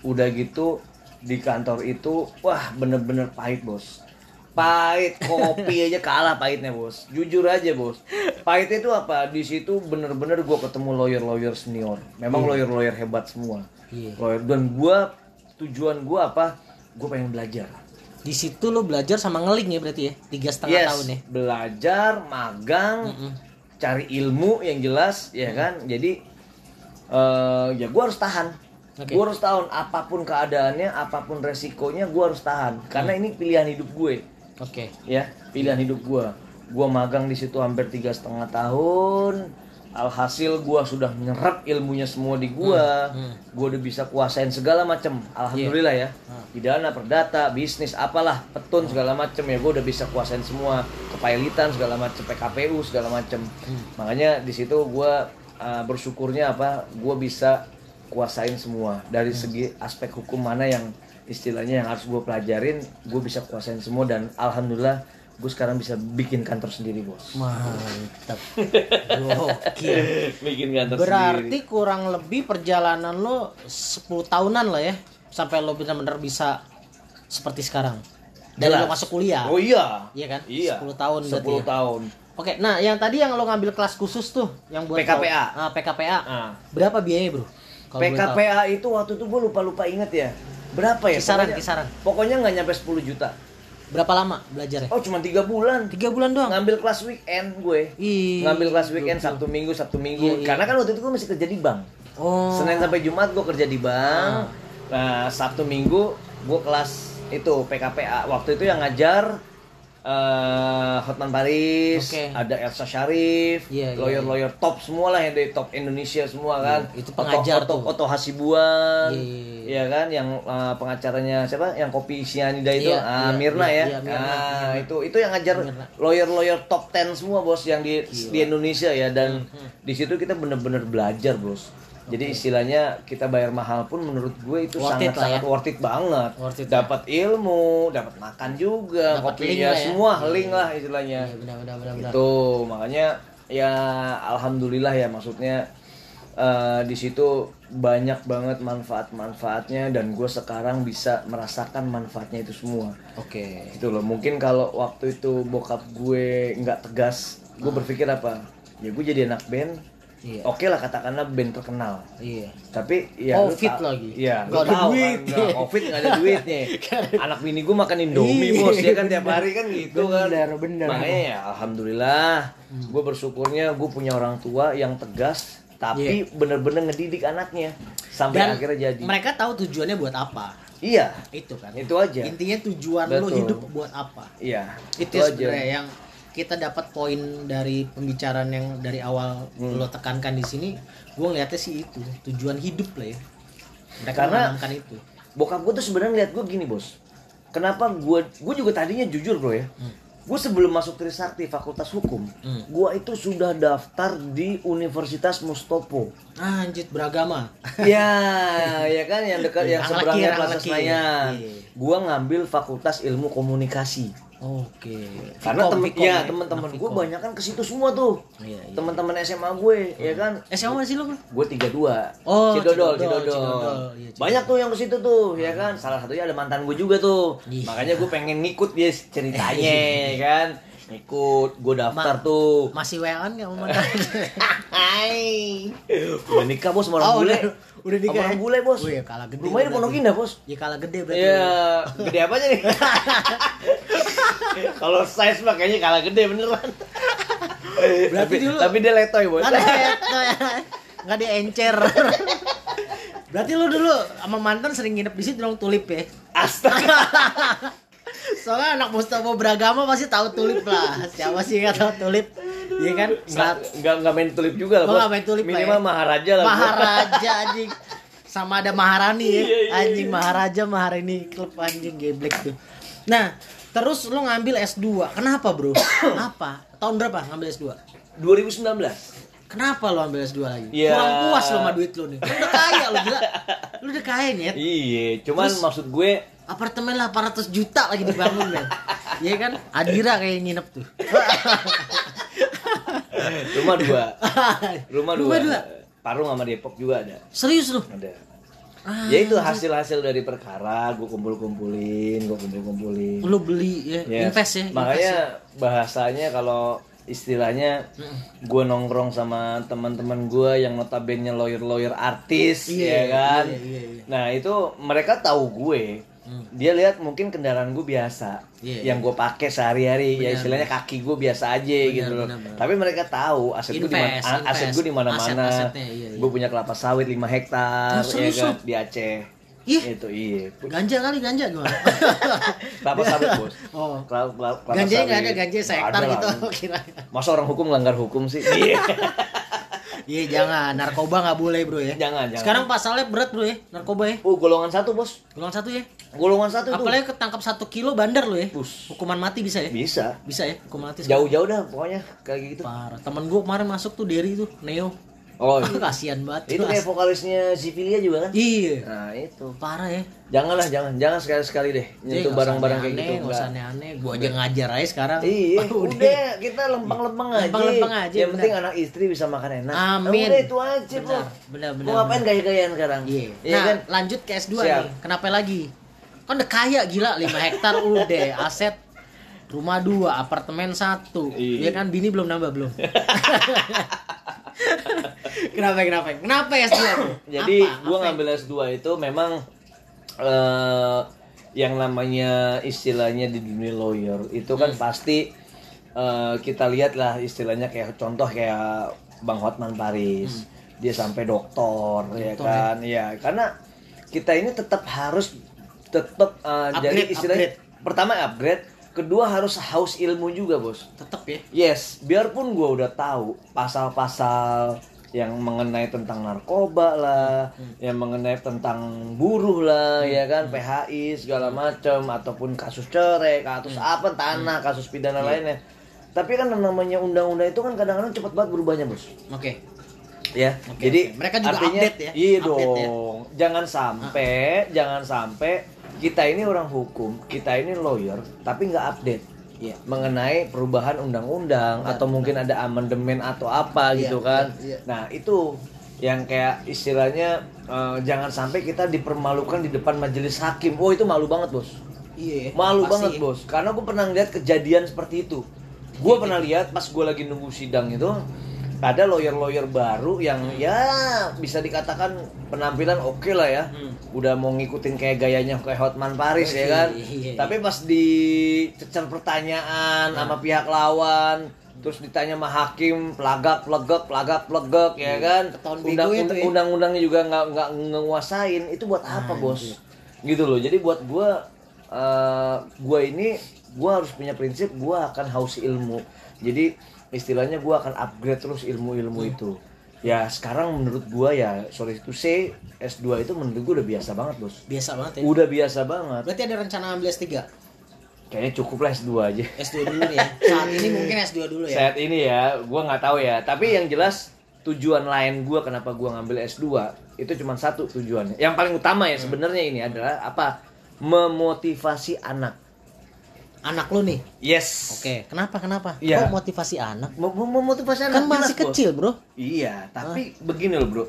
Speaker 2: udah gitu di kantor itu wah bener-bener pahit bos pahit kopi aja kalah pahitnya bos jujur aja bos pahitnya itu apa di situ bener-bener gue ketemu lawyer lawyer senior memang lawyer lawyer hebat semua
Speaker 1: Iya.
Speaker 2: lawyer dan gua tujuan gua apa gue pengen belajar.
Speaker 1: Di situ lo belajar sama ngeling ya berarti ya? Tiga setengah
Speaker 2: yes
Speaker 1: tahun ya?
Speaker 2: belajar magang cari ilmu yang jelas ya kan? Jadi eh ya gue harus tahan.
Speaker 1: Oke.
Speaker 2: gue harus tahan. Apa pun keadaannya apa pun resikonya gue harus tahan. Karena ini pilihan hidup gue.
Speaker 1: Oke.
Speaker 2: ya pilihan hidup gue gue magang di situ hampir tiga setengah tahun alhasil gue sudah menyerap ilmunya semua di gue gue udah bisa kuasain segala macam alhamdulillah ya. Pidana perdata bisnis apalah petun segala macam ya. Gue udah bisa kuasain semua. Kepailitan segala macam PKPU segala macam makanya di situ gue uh, bersyukurnya apa gue bisa kuasain semua. Dari segi aspek hukum mana yang istilahnya yang harus gue pelajarin gue bisa kuasain semua dan alhamdulillah gue sekarang bisa bikin kantor sendiri bos
Speaker 1: Mantap. Gokil.
Speaker 2: bikin kantor
Speaker 1: Berarti kurang lebih perjalanan lo 10 tahunan lah ya sampai lo benar-benar bisa seperti sekarang. Dari
Speaker 2: Jelas.
Speaker 1: lo masuk kuliah.
Speaker 2: oh iya
Speaker 1: Iya kan?
Speaker 2: iya
Speaker 1: 10 tahun
Speaker 2: 10
Speaker 1: berarti ya?
Speaker 2: tahun
Speaker 1: Oke, nah yang tadi yang lo ngambil kelas khusus tuh yang buat
Speaker 2: PKPA.
Speaker 1: lo- ah, PKPA.
Speaker 2: Ah.
Speaker 1: Berapa biayanya, Bro? Tahu.
Speaker 2: PKPA itu waktu itu gue lupa lupa inget ya berapa ya
Speaker 1: Kisaran,
Speaker 2: pokoknya,
Speaker 1: kisaran.
Speaker 2: pokoknya nggak nyampe 10 juta
Speaker 1: Berapa lama belajarnya?
Speaker 2: oh cuma tiga bulan
Speaker 1: Tiga bulan doang.
Speaker 2: ngambil kelas weekend gue
Speaker 1: Ih,
Speaker 2: ngambil kelas weekend sabtu minggu sabtu minggu
Speaker 1: Iya, iya.
Speaker 2: karena kan waktu itu gue masih kerja di bank
Speaker 1: Oh.
Speaker 2: Senin sampai Jumat gue kerja di bank. Nah, Sabtu Minggu gue kelas itu PKPA. Waktu itu yang ngajar eh Hotman Paris,
Speaker 1: Oke.
Speaker 2: ada Elsa Sharif,
Speaker 1: Iya, iya,
Speaker 2: lawyer-lawyer top semua lah yang dari top Indonesia semua kan.
Speaker 1: Iya, itu pengajar
Speaker 2: Oto,
Speaker 1: tuh.
Speaker 2: Oto, Oto Hasibuan,
Speaker 1: Iya, iya, iya.
Speaker 2: ya kan, yang eh, pengacaranya siapa? Yang kopi sianida itu,
Speaker 1: Iya,
Speaker 2: ah,
Speaker 1: iya,
Speaker 2: Mirna
Speaker 1: iya,
Speaker 2: ya.
Speaker 1: iya, Mirna,
Speaker 2: Ah, itu itu yang ngajar
Speaker 1: Mirna.
Speaker 2: lawyer-lawyer top 10 semua bos yang di di Indonesia ya dan di situ kita bener-bener belajar bos Jadi istilahnya kita bayar mahal pun menurut gue itu
Speaker 1: Worth it
Speaker 2: sangat
Speaker 1: lah
Speaker 2: sangat
Speaker 1: ya.
Speaker 2: worth it banget.
Speaker 1: Worth it
Speaker 2: dapat ilmu, dapat makan juga,
Speaker 1: Dapat
Speaker 2: kopi
Speaker 1: link
Speaker 2: ya
Speaker 1: ya.
Speaker 2: semua
Speaker 1: Iya,
Speaker 2: link
Speaker 1: iya.
Speaker 2: lah istilahnya.
Speaker 1: Iya, benar benar benar benar.
Speaker 2: Itu makanya ya alhamdulillah ya maksudnya eh, di situ banyak banget manfaat-manfaatnya dan gue sekarang bisa merasakan manfaatnya itu semua.
Speaker 1: Oke.
Speaker 2: Gitu loh. Mungkin kalau waktu itu bokap gue nggak tegas, gue berpikir apa? Ya gue jadi anak band.
Speaker 1: Iya.
Speaker 2: Oke lah katakanlah band terkenal.
Speaker 1: Iya.
Speaker 2: Tapi ya
Speaker 1: Covid lagi.
Speaker 2: Iya,
Speaker 1: Nggak
Speaker 2: lu
Speaker 1: ada
Speaker 2: tahu
Speaker 1: duit.
Speaker 2: Kan, nggak, Covid nggak ada duitnya. Anak bini gue makan Indomie,
Speaker 1: Iya.
Speaker 2: Bos. Dia kan tiap hari kan gitu kan.
Speaker 1: Bener, bener.
Speaker 2: Makanya ya alhamdulillah
Speaker 1: Hmm.
Speaker 2: gue bersyukurnya gue punya orang tua yang tegas tapi bener-bener ngedidik anaknya sampai.
Speaker 1: Dan
Speaker 2: akhirnya jadi.
Speaker 1: mereka tahu tujuannya buat apa.
Speaker 2: Iya,
Speaker 1: Itu kan.
Speaker 2: itu aja.
Speaker 1: Intinya tujuan lo
Speaker 2: Betul.
Speaker 1: hidup buat apa?
Speaker 2: Iya,
Speaker 1: Itu sebenarnya yang kita dapat poin dari pembicaraan yang dari awal
Speaker 2: Hmm.
Speaker 1: lo tekankan di sini. Gue ngeliatnya sih itu tujuan hidup lah ya. Mereka
Speaker 2: Karena-
Speaker 1: itu.
Speaker 2: bokap gue tuh sebenarnya lihat gue gini bos kenapa gue gue juga tadinya jujur bro ya
Speaker 1: Hmm.
Speaker 2: gue sebelum masuk Trisakti Fakultas Hukum
Speaker 1: Hmm.
Speaker 2: gue itu sudah daftar di Universitas Mustopo
Speaker 1: Ah, Anjir beragama.
Speaker 2: ya ya kan yang dekat yang
Speaker 1: Yang
Speaker 2: seberangnya Plaza. Senayan
Speaker 1: Iya.
Speaker 2: gue ngambil Fakultas Ilmu Komunikasi
Speaker 1: Oke.
Speaker 2: karena
Speaker 1: Vkom,
Speaker 2: temen
Speaker 1: Vkom
Speaker 2: ya
Speaker 1: ya.
Speaker 2: teman-teman
Speaker 1: Anak
Speaker 2: gue banyak kan ke situ semua tuh
Speaker 1: Iya, iya.
Speaker 2: teman-teman SMA gue ya kan
Speaker 1: Eh, siapa sih lo?
Speaker 2: gue tiga dua
Speaker 1: Oh,
Speaker 2: Cidodol,
Speaker 1: Cidodol,
Speaker 2: Cidodol.
Speaker 1: Cidodol. Iya, Cidodol.
Speaker 2: banyak tuh yang ke situ tuh ya kan salah satunya ada mantan gue juga tuh
Speaker 1: Iya.
Speaker 2: makanya gue pengen ngikut dia ceritanya ya kan ngikut gue daftar tuh
Speaker 1: Masih WA-an nggak sama mantan?
Speaker 2: Hai udah nikah bos sama orang
Speaker 1: Oh,
Speaker 2: bule
Speaker 1: udah- udah nikah
Speaker 2: Sama orang
Speaker 1: ya?
Speaker 2: bule bos
Speaker 1: Oh iya, kalah gede
Speaker 2: rumahnya di. Pondok Indah bos
Speaker 1: ya kalah gede berarti.
Speaker 2: Iya, gede apanya nih? Kalau size mah kayaknya kalah gede beneran. tapi,
Speaker 1: dulu-
Speaker 2: tapi dia letoy bos.
Speaker 1: Ada itu ya. Nggak dia encer. Berarti lu dulu sama mantan sering nginep di situ dong tulip ya.
Speaker 2: Astaga.
Speaker 1: Soalnya anak Mustafa beragama pasti tahu tulip lah. Siapa sih nggak tahu tulip? Iya kan?
Speaker 2: Nggak, nggak, nggak main tulip juga lah
Speaker 1: Oh,
Speaker 2: bos.
Speaker 1: nggak main tulip lah
Speaker 2: Minimal
Speaker 1: ya.
Speaker 2: Maharaja lah.
Speaker 1: Maharaja anjing. Sama ada Maharani ya.
Speaker 2: Iya, iya,
Speaker 1: Anjing Maharaja Maharani klub anjing geblek tuh. Nah, terus lu ngambil S2. Kenapa, Bro? Kenapa? Tahun berapa ngambil S2?
Speaker 2: 2019.
Speaker 1: Kenapa lo ambil S2 lagi?
Speaker 2: Ya.
Speaker 1: Kurang puas lo sama duit lo nih. Lu udah kaya lo gila. Lu udah kaya nih.
Speaker 2: Iya, cuman
Speaker 1: Terus-
Speaker 2: maksud gue
Speaker 1: Apartemen 800 juta lagi dibangun, men. Iya kan? Adira kayak nginep tuh.
Speaker 2: rumah dua. Rumah dua.
Speaker 1: Rumah dua.
Speaker 2: Parung sama Depok juga ada.
Speaker 1: Serius lu?
Speaker 2: Ada.
Speaker 1: Ah,
Speaker 2: Ya itu hasil-hasil dari perkara gue kumpul-kumpulin, gue kumpul-kumpulin.
Speaker 1: lu beli ya,
Speaker 2: Ya,
Speaker 1: invest ya. invest
Speaker 2: Makanya
Speaker 1: ya.
Speaker 2: bahasanya kalau istilahnya gue nongkrong sama teman-teman gue yang notabene lawyer-lawyer artis
Speaker 1: Iya,
Speaker 2: ya kan.
Speaker 1: iya, iya, iya.
Speaker 2: Nah itu mereka tahu gue. Dia lihat mungkin kendaraan gue biasa,
Speaker 1: Iya,
Speaker 2: yang gue pakai sehari-hari ya
Speaker 1: Benar,
Speaker 2: istilahnya kaki gue biasa aja gitu loh.
Speaker 1: benar, benar.
Speaker 2: Tapi mereka tahu aset gue di mana, aset gue di mana-mana.
Speaker 1: Iya, iya.
Speaker 2: Gue punya kelapa sawit 5 hektar
Speaker 1: Ah,
Speaker 2: ya kan di Aceh.
Speaker 1: Ih.
Speaker 2: Itu iya.
Speaker 1: Ganja kali ganja gimana?
Speaker 2: Kelapa sawit bos.
Speaker 1: Oh.
Speaker 2: Kelapa, kelapa,
Speaker 1: Ganja nggak
Speaker 2: sawit.
Speaker 1: ada ganja sehektar
Speaker 2: ada
Speaker 1: gitu kira.
Speaker 2: Masa orang hukum melanggar hukum sih? Iya.
Speaker 1: Iya jangan narkoba nggak boleh bro ya.
Speaker 2: Jangan, jangan.
Speaker 1: Sekarang pasalnya berat bro ya narkoba ya.
Speaker 2: oh, golongan satu, Bos.
Speaker 1: Golongan satu ya.
Speaker 2: Golongan satu.
Speaker 1: Apalagi ketangkap satu kilo bandar lo ya.
Speaker 2: Bus.
Speaker 1: Hukuman mati bisa ya?
Speaker 2: Bisa.
Speaker 1: Bisa ya hukuman mati.
Speaker 2: Jauh-jauh dah pokoknya kayak gitu.
Speaker 1: Parah. Temen gue kemarin masuk tuh Derry tuh Neo.
Speaker 2: Oh,
Speaker 1: Ah, kasihan banget.
Speaker 2: itu kayak vokalisnya Sivilia juga kan?
Speaker 1: Iya.
Speaker 2: Nah, itu.
Speaker 1: Parah ya.
Speaker 2: Janganlah, jangan. Jangan sekali-sekali deh
Speaker 1: Jadi
Speaker 2: nyentuh barang-barang kayak gitu.
Speaker 1: Gak usah
Speaker 2: enggak.
Speaker 1: aneh-aneh. Gue aja ngajar aja sekarang.
Speaker 2: Iya,
Speaker 1: Oh,
Speaker 2: udah kita lempeng-lempeng aja.
Speaker 1: Lempeng-lempeng aja,
Speaker 2: Yang penting anak istri bisa makan enak.
Speaker 1: Amin.
Speaker 2: Udah itu aja, Bro.
Speaker 1: Benar, benar, benar,
Speaker 2: Mau ngapain gaya-gayaan sekarang?
Speaker 1: Iya.
Speaker 2: Iya
Speaker 1: nah,
Speaker 2: kan?
Speaker 1: lanjut ke S2
Speaker 2: Siap.
Speaker 1: nih. Kenapa lagi? Kan udah kaya gila 5 hektar udah aset rumah dua, apartemen satu. Iya
Speaker 2: Iya.
Speaker 1: kan bini belum nambah belum. kenapa kenapa? Kenapa S2 tuh?
Speaker 2: Jadi
Speaker 1: Apa?
Speaker 2: ngambil S2 itu memang eh yang namanya istilahnya di dunia lawyer itu kan
Speaker 1: Hmm.
Speaker 2: pasti eh, kita lihat lah istilahnya kayak contoh kayak Bang Hotman Paris. Dia sampai doktor, ya
Speaker 1: Hmm. Doktor,
Speaker 2: kan? Ya, karena kita ini tetap harus tetap jadi
Speaker 1: Upgrade,
Speaker 2: istilahnya
Speaker 1: upgrade.
Speaker 2: pertama upgrade, kedua harus haus ilmu juga, Bos.
Speaker 1: Tetep ya.
Speaker 2: Yes, biarpun gue udah tahu pasal-pasal yang mengenai tentang narkoba lah, yang mengenai tentang buruh lah, ya kan, PHI segala macam ataupun kasus cerai, kasus apa tanah, kasus pidana lainnya. Tapi kan namanya undang-undang itu kan kadang-kadang cepat banget berubahnya, Bos.
Speaker 1: Oke.
Speaker 2: ya
Speaker 1: Oke,
Speaker 2: jadi
Speaker 1: oke. Mereka juga
Speaker 2: artinya,
Speaker 1: update ya?
Speaker 2: iya
Speaker 1: Update ya?
Speaker 2: dong jangan sampai jangan sampai kita ini orang hukum kita ini lawyer tapi nggak update
Speaker 1: Iya.
Speaker 2: mengenai perubahan undang-undang
Speaker 1: Benar,
Speaker 2: atau mungkin ada amandemen atau apa
Speaker 1: Iya,
Speaker 2: gitu kan
Speaker 1: iya, iya.
Speaker 2: nah itu yang kayak istilahnya eh, jangan sampai kita dipermalukan di depan majelis hakim oh itu malu banget bos
Speaker 1: Iya.
Speaker 2: malu
Speaker 1: pasti.
Speaker 2: banget bos karena gue pernah lihat kejadian seperti itu gue pernah lihat pas gue lagi nunggu sidang itu ada lawyer-lawyer baru yang ya bisa dikatakan penampilan oke lah ya.
Speaker 1: Hmm.
Speaker 2: udah mau ngikutin kayak gayanya kayak Hotman Paris ya kan?
Speaker 1: Iya.
Speaker 2: tapi pas dicecer pertanyaan sama pihak lawan terus ditanya sama hakim pelagak pelegek pelagak pelegek ya kan? Undang-
Speaker 1: itu ya.
Speaker 2: undang-undangnya juga nggak nggak nguasain itu buat apa bos? gitu loh. Jadi buat gua eh, gua ini gua harus punya prinsip gua akan haus ilmu. Jadi istilahnya gua akan upgrade terus ilmu-ilmu itu ya sekarang menurut gua ya sorry to say S2 itu menurut gua udah biasa banget bos
Speaker 1: Biasa banget ya.
Speaker 2: udah biasa banget
Speaker 1: Berarti ada rencana ambil S3?
Speaker 2: kayaknya cukup lah S2 aja
Speaker 1: S2 dulu ya. Saat ini mungkin S2 dulu ya.
Speaker 2: saat ini ya gua nggak tahu ya tapi yang jelas tujuan lain gua kenapa gua ngambil S2 itu cuma satu tujuannya yang paling utama ya sebenarnya ini adalah apa memotivasi anak
Speaker 1: Anak lu nih.
Speaker 2: yes
Speaker 1: Oke, kenapa kenapa?
Speaker 2: Iya.
Speaker 1: Kok motivasi anak?
Speaker 2: Mem- memotivasi anak
Speaker 1: Kan masih
Speaker 2: jelas,
Speaker 1: kecil, Bro.
Speaker 2: iya tapi begini loh bro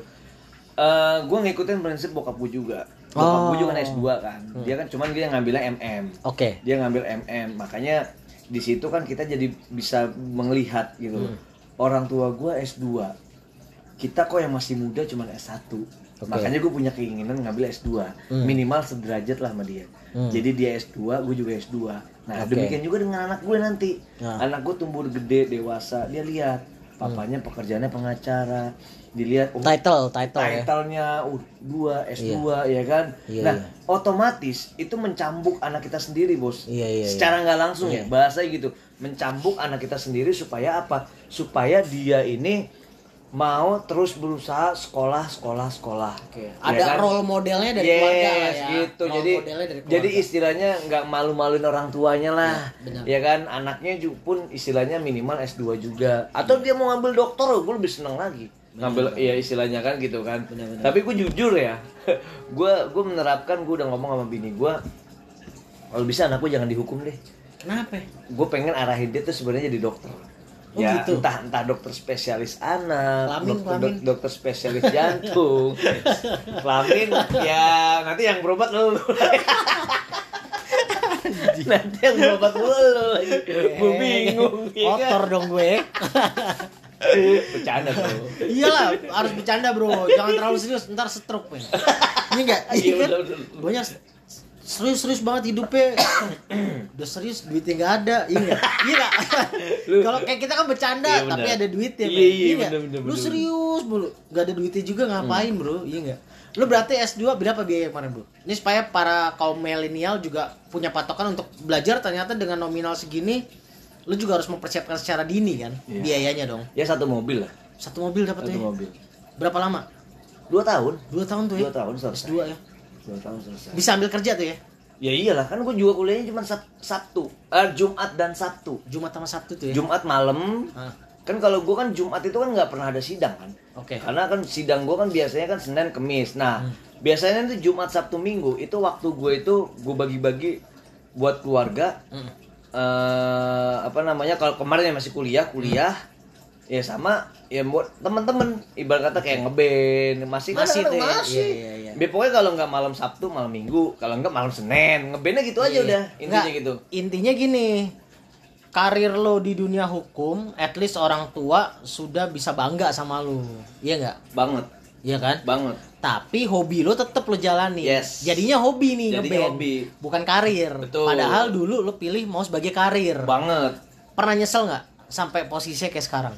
Speaker 2: Eh gue ngikutin prinsip bokap gue juga bokap gue
Speaker 1: Oh.
Speaker 2: juga kan S2 kan dia kan cuman dia ngambilnya MM
Speaker 1: Oke.
Speaker 2: dia ngambil MM makanya di situ kan kita jadi bisa melihat gitu
Speaker 1: Hmm.
Speaker 2: orang tua gua S2 kita kok yang masih muda cuman S1
Speaker 1: Oke.
Speaker 2: makanya gue punya keinginan ngambil S2
Speaker 1: Hmm.
Speaker 2: minimal sederajat lah sama dia
Speaker 1: Hmm.
Speaker 2: jadi dia S2 gue juga S2 nah
Speaker 1: Oke.
Speaker 2: demikian juga dengan anak gue nanti
Speaker 1: Nah.
Speaker 2: anak gue tumbuh gede dewasa dia lihat papanya pekerjaannya pengacara dilihat oh,
Speaker 1: Title, title ya.
Speaker 2: title-nya U2, S2 ya kan.
Speaker 1: Iya,
Speaker 2: nah,
Speaker 1: iya.
Speaker 2: otomatis itu mencambuk anak kita sendiri, Bos.
Speaker 1: Iya, iya, iya.
Speaker 2: Secara nggak langsung
Speaker 1: Iya.
Speaker 2: ya, bahasanya gitu. Mencambuk anak kita sendiri supaya apa? Supaya dia ini mau terus berusaha sekolah, sekolah, sekolah.
Speaker 1: Oke.
Speaker 2: Ya
Speaker 1: Ada
Speaker 2: kan?
Speaker 1: role modelnya dari
Speaker 2: yes,
Speaker 1: keluarga lah ya.
Speaker 2: gitu.
Speaker 1: Role
Speaker 2: jadi
Speaker 1: modelnya dari
Speaker 2: jadi
Speaker 1: keluarga.
Speaker 2: istilahnya nggak malu-maluin orang tuanya lah.
Speaker 1: Ya, benar.
Speaker 2: ya kan? Anaknya juga pun istilahnya minimal S2 juga. Atau dia mau ngambil dokter, gue lebih seneng lagi. Ngambil ya istilahnya kan gitu kan.
Speaker 1: Benar, benar.
Speaker 2: Tapi gue jujur ya. gue gue menerapkan gue udah ngomong sama bini gue kalau bisa anak gue jangan dihukum deh.
Speaker 1: Kenapa?
Speaker 2: Gue pengen arahin dia tuh sebenarnya jadi dokter.
Speaker 1: Oh,
Speaker 2: ya
Speaker 1: gitu.
Speaker 2: entah entah dokter spesialis anak,
Speaker 1: Kelamin,
Speaker 2: dokter,
Speaker 1: kelamin.
Speaker 2: dok- dokter spesialis jantung, kelamin ya nanti yang berobat lo. nanti yang berobat lo lagi. Gue bingung. ya kan?
Speaker 1: Kotor dong gue.
Speaker 2: Bercanda bro.
Speaker 1: Iyalah, harus bercanda, Bro. Jangan terlalu serius, ntar stroke, men. Ini enggak?
Speaker 2: Iya,
Speaker 1: Iya kan? Banyak serius-serius banget hidupnya. Udah serius duitnya nggak ada. Iya? Iya? Kalau kayak kita kan bercanda,
Speaker 2: Iya,
Speaker 1: tapi ada duitnya.
Speaker 2: Iya, iya,
Speaker 1: nggak?
Speaker 2: bener, bener,
Speaker 1: Lu serius mulu. Nggak ada duitnya juga ngapain, Bro? Iya nggak? Lu berarti S2 berapa biaya kemarin, Bro? Ini supaya para kaum milenial juga punya patokan untuk belajar ternyata dengan nominal segini lu juga harus mempersiapkan secara dini kan
Speaker 2: Iya.
Speaker 1: biayanya dong
Speaker 2: Ya satu mobil lah.
Speaker 1: satu mobil dapat
Speaker 2: Satu
Speaker 1: ya
Speaker 2: mobil.
Speaker 1: berapa lama
Speaker 2: Dua tahun.
Speaker 1: dua tahun tuh ya
Speaker 2: Dua tahun selesai.
Speaker 1: S2 ya
Speaker 2: Dua tahun selesai.
Speaker 1: bisa ambil kerja tuh ya
Speaker 2: Ya iyalah kan gue juga kuliahnya cuma Sab- Sabtu, eh, Jumat dan Sabtu.
Speaker 1: Jumat sama Sabtu tuh ya
Speaker 2: Jumat malam.
Speaker 1: Ah,
Speaker 2: Kan kalau gue kan Jumat itu kan nggak pernah ada sidang kan.
Speaker 1: oke
Speaker 2: Karena kan sidang gue kan biasanya kan Senin Kemis. Nah, biasanya itu Jumat Sabtu Minggu itu waktu gue itu gue bagi-bagi buat keluarga.
Speaker 1: Hmm.
Speaker 2: eh apa namanya kalau kemarin masih kuliah kuliah ya sama ya buat temen-temen. Ibarat kata kayak ngeband masih kan
Speaker 1: Masih
Speaker 2: kadang-kadang
Speaker 1: tuh ya?
Speaker 2: masih.
Speaker 1: Iya, iya, iya.
Speaker 2: Ya, pokoknya kalau nggak malam Sabtu malam Minggu kalau nggak malam Senin. Ngebandnya gitu aja
Speaker 1: Iya.
Speaker 2: udah intinya
Speaker 1: Nggak,
Speaker 2: gitu.
Speaker 1: intinya gini karir lo di dunia hukum at least orang tua sudah bisa bangga sama lo. Iya nggak?
Speaker 2: Banget.
Speaker 1: Iya kan?
Speaker 2: Banget.
Speaker 1: Tapi hobi lo tetap lo jalani.
Speaker 2: Yes.
Speaker 1: jadinya hobi nih
Speaker 2: Jadinya
Speaker 1: ngeband
Speaker 2: hobi.
Speaker 1: bukan karir.
Speaker 2: Betul.
Speaker 1: padahal dulu lo pilih mau sebagai karir.
Speaker 2: Banget.
Speaker 1: Pernah nyesel nggak sampai posisinya kayak sekarang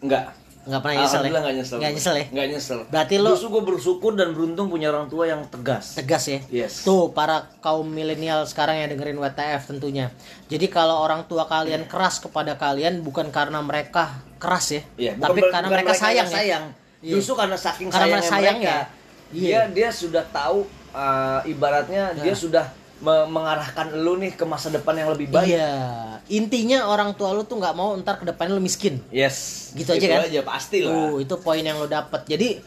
Speaker 2: nggak.
Speaker 1: Nggak pernah nyesel ya?
Speaker 2: Alhamdulillah nggak nyesel.
Speaker 1: Nggak nyesel ya?
Speaker 2: Nyesel.
Speaker 1: Berarti lo-
Speaker 2: justru gue bersyukur dan beruntung punya orang tua yang tegas.
Speaker 1: Tegas ya?
Speaker 2: Yes.
Speaker 1: tuh para kaum milenial sekarang yang dengerin WTF tentunya. Jadi kalau orang tua kalian keras kepada kalian bukan karena mereka keras ya
Speaker 2: Iya, bukan
Speaker 1: tapi karena
Speaker 2: bukan
Speaker 1: mereka sayang
Speaker 2: nggak
Speaker 1: ya?
Speaker 2: sayang.
Speaker 1: Iya.
Speaker 2: Justru karena saking
Speaker 1: Karena
Speaker 2: sayangnya
Speaker 1: sayangnya.
Speaker 2: mereka,
Speaker 1: Iya.
Speaker 2: dia dia sudah tahu uh, ibaratnya dia sudah me- mengarahkan lu nih ke masa depan yang lebih baik.
Speaker 1: Iya. Intinya orang tua lu tuh nggak mau ntar ke depannya lu miskin.
Speaker 2: Yes.
Speaker 1: Gitu aja kan?
Speaker 2: aja pasti lah.
Speaker 1: Tuh, itu poin yang lo dapet. Jadi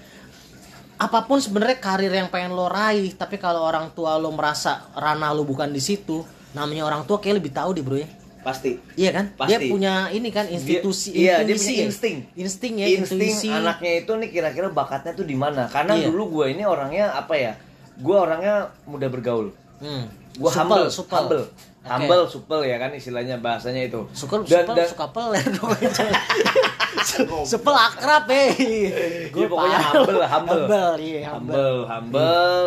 Speaker 1: apa pun sebenarnya karir yang pengen lo raih, tapi kalau orang tua lo merasa ranah lo bukan di situ, namanya orang tua kayak lebih tahu deh bro ya.
Speaker 2: Pasti.
Speaker 1: Iya kan?
Speaker 2: Pasti.
Speaker 1: Dia punya ini kan institusi,
Speaker 2: Dia- iya, dia punya
Speaker 1: ya?
Speaker 2: insting.
Speaker 1: Insting ya,
Speaker 2: Insting
Speaker 1: intuisi.
Speaker 2: anaknya itu nih kira-kira bakatnya tuh di mana? Karena
Speaker 1: Iya.
Speaker 2: dulu gue ini orangnya apa ya? Gue orangnya mudah bergaul.
Speaker 1: Hmm.
Speaker 2: Gue
Speaker 1: Supel,
Speaker 2: humble,
Speaker 1: supel.
Speaker 2: humble.
Speaker 1: Oke.
Speaker 2: Humble, supel ya kan istilahnya bahasanya itu.
Speaker 1: Supel,
Speaker 2: dan,
Speaker 1: supel,
Speaker 2: dan
Speaker 1: suka dong. Su- supel akrab eh.
Speaker 2: Ya, pokoknya humble, humble.
Speaker 1: Humble, iya, humble.
Speaker 2: humble, humble,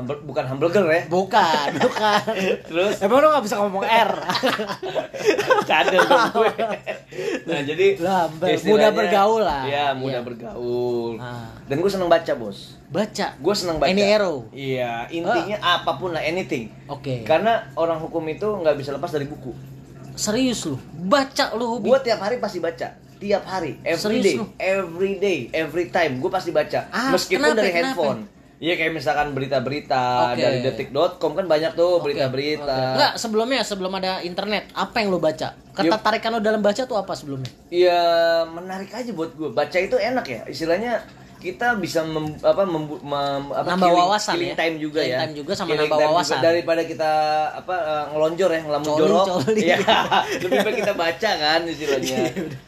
Speaker 2: humble, bukan humble girl ya.
Speaker 1: Bukan, bukan.
Speaker 2: Terus
Speaker 1: Emang lu gak bisa ngomong R?
Speaker 2: cadel dong gue. Nah jadi
Speaker 1: Lah, Mudah bergaul lah.
Speaker 2: Iya, mudah
Speaker 1: Iya.
Speaker 2: bergaul.
Speaker 1: Ah.
Speaker 2: Dan gue seneng baca bos.
Speaker 1: Baca.
Speaker 2: Gue seneng baca.
Speaker 1: Any arrow.
Speaker 2: Iya, intinya apa pun lah, anything.
Speaker 1: Oke.
Speaker 2: Karena orang hukum itu nggak bisa lepas dari buku.
Speaker 1: Serius lu. Baca lu hobi.
Speaker 2: Gue tiap hari pasti baca. Tiap hari, every
Speaker 1: Serius
Speaker 2: day,
Speaker 1: lu?
Speaker 2: every day, every time, gue pasti baca.
Speaker 1: Ah,
Speaker 2: Meskipun
Speaker 1: kenapa,
Speaker 2: dari
Speaker 1: kenapa?
Speaker 2: handphone. Iya kayak misalkan berita-berita
Speaker 1: Oke.
Speaker 2: dari detik.com kan banyak tuh berita-berita.
Speaker 1: oke. Enggak, sebelumnya sebelum ada internet, apa yang lu baca? Ketertarikan lu dalam baca tuh apa sebelumnya?
Speaker 2: Ya menarik aja buat gue. Baca itu enak ya. Istilahnya kita bisa mem, apa, membu- mem- apa
Speaker 1: Nambah
Speaker 2: killing-
Speaker 1: wawasan
Speaker 2: killing
Speaker 1: ya.
Speaker 2: time juga
Speaker 1: Killing
Speaker 2: ya.
Speaker 1: time juga sama
Speaker 2: Killing
Speaker 1: nambah
Speaker 2: time juga.
Speaker 1: wawasan.
Speaker 2: daripada kita apa eh, ngelonjor ya ngelamun
Speaker 1: Coli,
Speaker 2: jorok.
Speaker 1: coli.
Speaker 2: Iya. lebih baik kita baca kan istilahnya.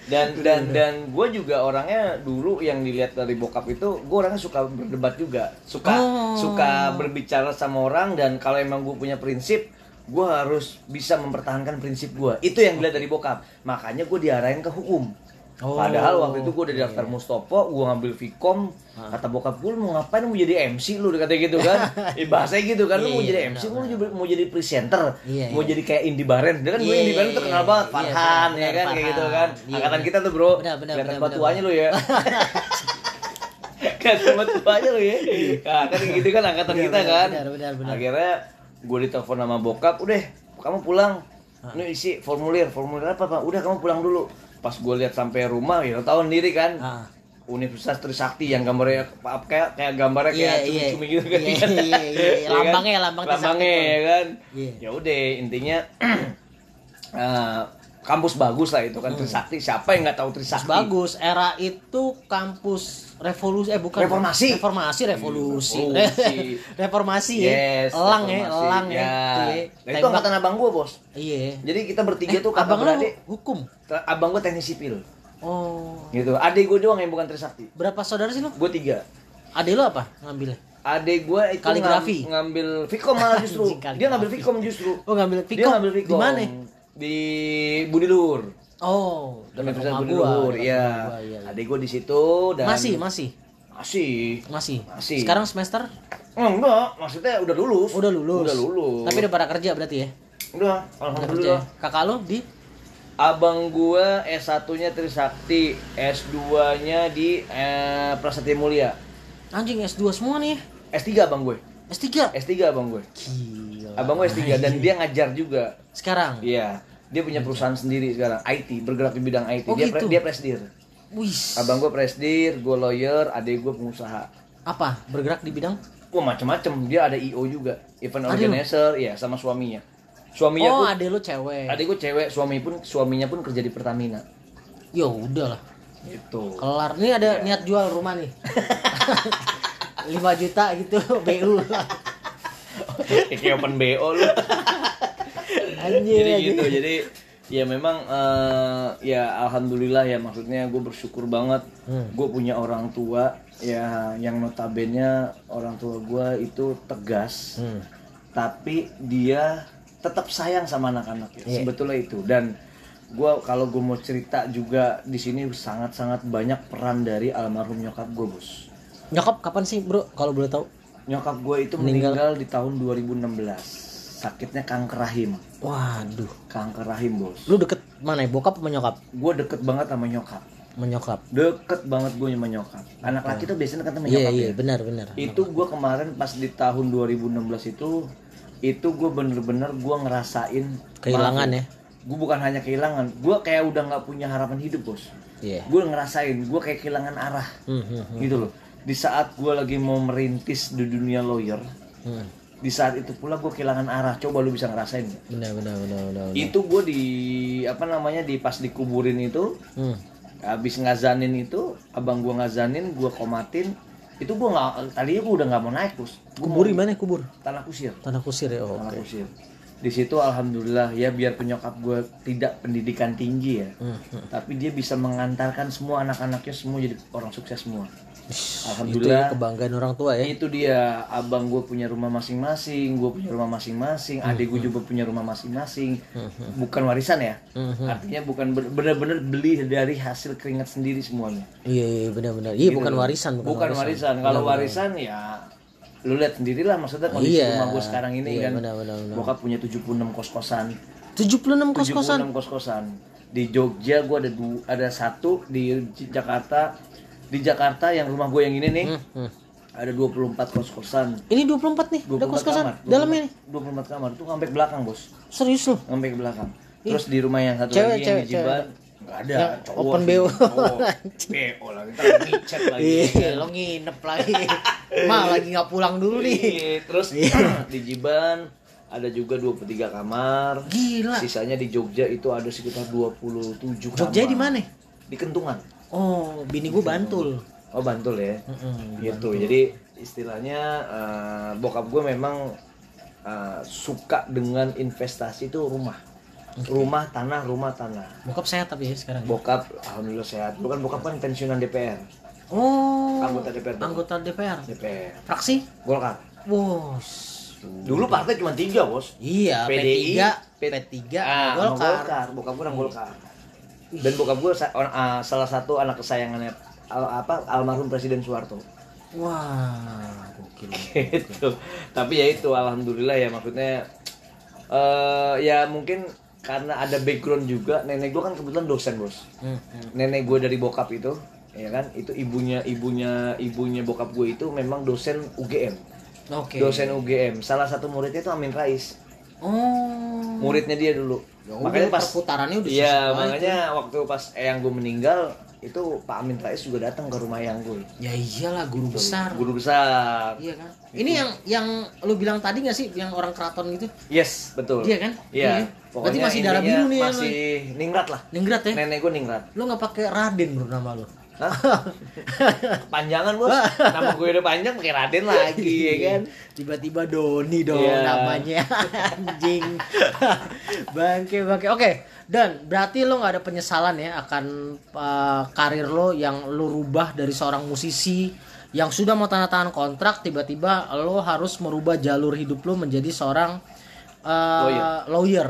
Speaker 2: dan dan dan gue juga orangnya dulu yang dilihat dari bokap itu gue orangnya suka berdebat juga. Suka
Speaker 1: Oh.
Speaker 2: suka berbicara sama orang dan kalau emang gue punya prinsip gue harus bisa mempertahankan prinsip gue itu yang dilihat dari bokap makanya gue diarahin ke hukum
Speaker 1: Oh,
Speaker 2: Padahal waktu itu gue udah daftar
Speaker 1: iya.
Speaker 2: Mustopo, gue ngambil Vkom, kata bokap gue mau ngapain mau jadi MC lu katanya gitu kan. eh bahasanya gitu kan, lu
Speaker 1: Iya,
Speaker 2: mau
Speaker 1: iya,
Speaker 2: jadi MC, lu mau jadi, mau jadi presenter,
Speaker 1: Iya,
Speaker 2: mau
Speaker 1: iya.
Speaker 2: jadi kayak Indi Barens. Dia kan gue
Speaker 1: Iya,
Speaker 2: Indi Barens
Speaker 1: iya,
Speaker 2: terkenal
Speaker 1: iya.
Speaker 2: banget,
Speaker 1: Iya,
Speaker 2: Farhan ya kan kayak gitu kan.
Speaker 1: Iya,
Speaker 2: Angkatan kita tuh bro,
Speaker 1: Benar, benar,
Speaker 2: kelihatan batuannya lu ya. Kelihatan batuannya lu ya. Nah, kan gitu kan angkatan
Speaker 1: Benar,
Speaker 2: kita kan.
Speaker 1: benar, benar, benar.
Speaker 2: Akhirnya gue ditelepon sama bokap, udah kamu pulang. Ini isi formulir, formulir apa pak? Udah kamu pulang dulu. Pas gue lihat sampai rumah, ya tahu sendiri kan.
Speaker 1: Ah.
Speaker 2: Universitas Trisakti yang gambarnya kayak kayak gambarnya kayak
Speaker 1: Iya, iya.
Speaker 2: cumi-cumi gitu kan.
Speaker 1: Iya, iya, iya.
Speaker 2: Ya kan?
Speaker 1: Lambangnya, lambang
Speaker 2: Lambangnya ya kan.
Speaker 1: Iya.
Speaker 2: Ya udah intinya eh, kampus bagus lah itu kan Trisakti. Siapa yang nggak tahu Trisakti?
Speaker 1: Hmm. Bagus, era itu kampus revolusi eh bukan
Speaker 2: Reformasi.
Speaker 1: reformasi revolusi
Speaker 2: Revolusi.
Speaker 1: reformasi ya
Speaker 2: Yes,
Speaker 1: elang ya elang ya,
Speaker 2: ya.
Speaker 1: Tuh ya.
Speaker 2: Nah, itu angkatan abang gua bos.
Speaker 1: iya
Speaker 2: Jadi kita bertiga
Speaker 1: Eh,
Speaker 2: tuh
Speaker 1: abang
Speaker 2: beradik.
Speaker 1: hukum
Speaker 2: Abang gua teknik sipil.
Speaker 1: oh
Speaker 2: Gitu. Adik gua doang yang bukan Trisakti.
Speaker 1: berapa saudara sih lu
Speaker 2: Gua tiga.
Speaker 1: adik lu apa ngambilnya
Speaker 2: Adik gua itu
Speaker 1: Kaligrafi.
Speaker 2: ngam- ngambil Vkom malah justru. Dia ngambil Vkom justru.
Speaker 1: oh ngambil
Speaker 2: Dia
Speaker 1: Vkom
Speaker 2: ngambil Vkom.
Speaker 1: di mana
Speaker 2: Di Budi Luhur.
Speaker 1: oh dekat rumah
Speaker 2: Budi
Speaker 1: gua
Speaker 2: Luhur, iya.
Speaker 1: iya.
Speaker 2: Adik gua di situ dan
Speaker 1: masih masih
Speaker 2: masih.
Speaker 1: masih
Speaker 2: Masih.
Speaker 1: sekarang semester
Speaker 2: Oh, enggak, maksudnya udah lulus.
Speaker 1: udah lulus
Speaker 2: Udah lulus.
Speaker 1: tapi udah pada kerja berarti ya
Speaker 2: udah,
Speaker 1: udah kerja ya?
Speaker 2: alhamdulillah.
Speaker 1: kakak lu di
Speaker 2: Abang gua S1-nya Trisakti, S2-nya di eh, Prasetya Mulia.
Speaker 1: anjing S2 semua nih
Speaker 2: S3 abang gue.
Speaker 1: S3
Speaker 2: S3 abang gue.
Speaker 1: gila
Speaker 2: Abang gue S3 dan dia ngajar juga.
Speaker 1: sekarang
Speaker 2: Iya. Dia punya perusahaan sendiri sekarang, IT, bergerak di bidang IT.
Speaker 1: Oh,
Speaker 2: dia pre-
Speaker 1: gitu?
Speaker 2: dia presdir.
Speaker 1: wih
Speaker 2: Abang gue presdir, gue lawyer, adik gue pengusaha.
Speaker 1: apa bergerak di bidang
Speaker 2: Wah macem-macem, dia ada IO juga, event
Speaker 1: Aduh.
Speaker 2: organizer, ya sama suaminya. Suaminya
Speaker 1: oh
Speaker 2: pun,
Speaker 1: adek lu cewek
Speaker 2: adik gue cewek, suami pun suaminya pun kerja di Pertamina.
Speaker 1: ya udah lah
Speaker 2: Gitu.
Speaker 1: kelar nih ada niat jual rumah nih 5 juta gitu BU
Speaker 2: Kayak open BO lu.
Speaker 1: anjir
Speaker 2: jadi
Speaker 1: anjir.
Speaker 2: gitu jadi ya memang eh, ya alhamdulillah ya maksudnya gue bersyukur banget
Speaker 1: Hmm.
Speaker 2: gue punya orang tua ya yang notabene orang tua gue itu tegas
Speaker 1: Hmm.
Speaker 2: tapi dia tetap sayang sama anak-anaknya
Speaker 1: Iya.
Speaker 2: sebetulnya itu dan gue kalau gue mau cerita juga di sini sangat-sangat banyak peran dari almarhum nyokap gue bos
Speaker 1: nyokap kapan sih bro kalau boleh tahu
Speaker 2: nyokap gue itu
Speaker 1: Meninggal.
Speaker 2: meninggal di tahun 2016 sakitnya kanker rahim.
Speaker 1: Waduh.
Speaker 2: Kanker rahim bos.
Speaker 1: Lu deket mana ya? Bokap sama nyokap?
Speaker 2: Gue deket banget sama nyokap.
Speaker 1: Menyokap
Speaker 2: deket banget gue sama nyokap. Anak laki tuh biasanya deket sama
Speaker 1: iya iya
Speaker 2: ya?
Speaker 1: benar benar.
Speaker 2: Itu gue kemarin pas di tahun 2016 itu itu gue bener-bener gue ngerasain
Speaker 1: kehilangan ya?
Speaker 2: Gue bukan hanya kehilangan gue kayak udah nggak punya harapan hidup bos.
Speaker 1: Iya.
Speaker 2: Gue ngerasain gue kayak kehilangan arah.
Speaker 1: Hmm, hmm,
Speaker 2: gitu loh di saat gue lagi mau merintis di dunia lawyer
Speaker 1: hmm.
Speaker 2: di saat itu pula gue kehilangan arah. Coba lu bisa ngerasain
Speaker 1: benar benar benar benar, benar.
Speaker 2: itu gue di apa namanya di pas dikuburin itu
Speaker 1: Hmm.
Speaker 2: habis ngazanin itu abang gue ngazanin gue komatin itu gue nggak tadinya gue udah nggak mau naik Gua
Speaker 1: kubur di mana kubur?
Speaker 2: Tanah kusir.
Speaker 1: Tanah kusir ya oh,
Speaker 2: tanah
Speaker 1: oke.
Speaker 2: Kusir. Di situ alhamdulillah ya biar penyokap gue tidak pendidikan tinggi ya.
Speaker 1: Hmm, hmm.
Speaker 2: tapi dia bisa mengantarkan semua anak-anaknya semua jadi orang sukses semua
Speaker 1: itu
Speaker 2: alhamdulillah
Speaker 1: ya kebanggaan orang tua ya.
Speaker 2: Itu dia. Abang gue punya rumah masing-masing gue punya rumah masing-masing adik gue juga punya rumah masing-masing. Bukan warisan ya. Artinya bukan bener-bener beli dari hasil keringat sendiri semuanya.
Speaker 1: Iya iya benar benar iya
Speaker 2: Gitu.
Speaker 1: bukan warisan
Speaker 2: bukan warisan. kalau warisan ya lu lihat sendirilah maksudnya kondisi
Speaker 1: Iya.
Speaker 2: rumah gue sekarang ini
Speaker 1: Iya,
Speaker 2: kan.
Speaker 1: benar, benar, benar.
Speaker 2: bokap punya 76 kos-kosan.
Speaker 1: 76 kos kosan
Speaker 2: 76 kos-kosan. Di Jogja gue ada du- ada satu di Jakarta di Jakarta yang rumah gue yang ini nih
Speaker 1: Hmm.
Speaker 2: ada 24 kos-kosan.
Speaker 1: Ini 24 nih?
Speaker 2: 24
Speaker 1: udah kos kosan
Speaker 2: kamar.
Speaker 1: dalamnya nih?
Speaker 2: 24 kamar. Itu sampai ke belakang bos.
Speaker 1: Serius loh
Speaker 2: sampai ke belakang terus di rumah yang satu
Speaker 1: Cewek,
Speaker 2: lagi yang
Speaker 1: cewek,
Speaker 2: di Jiban nggak ada.
Speaker 1: Yang
Speaker 2: cowok
Speaker 1: open BO.
Speaker 2: cowok. BO lagi. Ntar micet lagi.
Speaker 1: Iya. Lo nginep lagi. Mah lagi nggak pulang dulu nih.
Speaker 2: Iya, terus di Jiban ada juga 23 kamar.
Speaker 1: Gila.
Speaker 2: Sisanya di Jogja itu ada sekitar 27 kamar
Speaker 1: Jogja di mana?
Speaker 2: Di Kentungan
Speaker 1: oh bini gue bantul.
Speaker 2: Oh Bantul ya?
Speaker 1: Mm-mm,
Speaker 2: gitu. Jadi istilahnya eh, bokap gue memang eh, suka dengan investasi itu rumah. Rumah tanah rumah tanah.
Speaker 1: Bokap sehat tapi ya sekarang
Speaker 2: bokap alhamdulillah sehat. Lu kan bokap kan pensiunan DPR
Speaker 1: oh.
Speaker 2: Anggota DPR.
Speaker 1: anggota DPR
Speaker 2: DPR
Speaker 1: fraksi?
Speaker 2: Golkar.
Speaker 1: Bos.
Speaker 2: Dulu partai cuma tiga bos.
Speaker 1: Iya
Speaker 2: PDI,
Speaker 1: P3 P3
Speaker 2: ah, sama
Speaker 1: Golkar.
Speaker 2: Golkar. Bokap gue orang Golkar dan bokap gue ah, salah satu anak kesayangannya al- apa almarhum Presiden Soeharto.
Speaker 1: Wah gokil
Speaker 2: gitu. Tapi ya itu alhamdulillah ya maksudnya eh ya mungkin karena ada background juga nenek gue kan kebetulan dosen bos.
Speaker 1: Hmm, hmm.
Speaker 2: nenek gue dari bokap itu ya kan? Itu ibunya ibunya ibunya bokap gue itu memang dosen UGM
Speaker 1: oke.
Speaker 2: Dosen UGM salah satu muridnya itu Amin Rais.
Speaker 1: Oh.
Speaker 2: Muridnya dia dulu
Speaker 1: Ya
Speaker 2: makanya pas
Speaker 1: perputarannya udah
Speaker 2: iya makanya waktu pas eyang gue meninggal itu Pak Amin Rais juga datang ke rumah eyang gue
Speaker 1: ya iyalah guru besar.
Speaker 2: guru besar.
Speaker 1: Iya kan? Ini yang yang lu bilang tadi nggak sih yang orang keraton gitu?
Speaker 2: Yes betul.
Speaker 1: Iya kan?
Speaker 2: iya.
Speaker 1: Iya. Berarti masih darah biru nih ya,
Speaker 2: masih ningrat lah.
Speaker 1: Ningrat ya?
Speaker 2: Nenek gue ningrat.
Speaker 1: Lu nggak pakai raden bro nama lu?
Speaker 2: panjangan bos. Nama gue udah panjang pakai Raden lagi ya kan?
Speaker 1: Tiba-tiba Doni dong
Speaker 2: Iya.
Speaker 1: namanya. Anjing. Bangke bangke. Oke dan berarti lo nggak ada penyesalan ya akan uh, karir lo yang lo rubah dari seorang musisi yang sudah mau tanda tangan kontrak tiba-tiba lo harus merubah jalur hidup lo menjadi seorang uh,
Speaker 2: Lawyer.
Speaker 1: lawyer.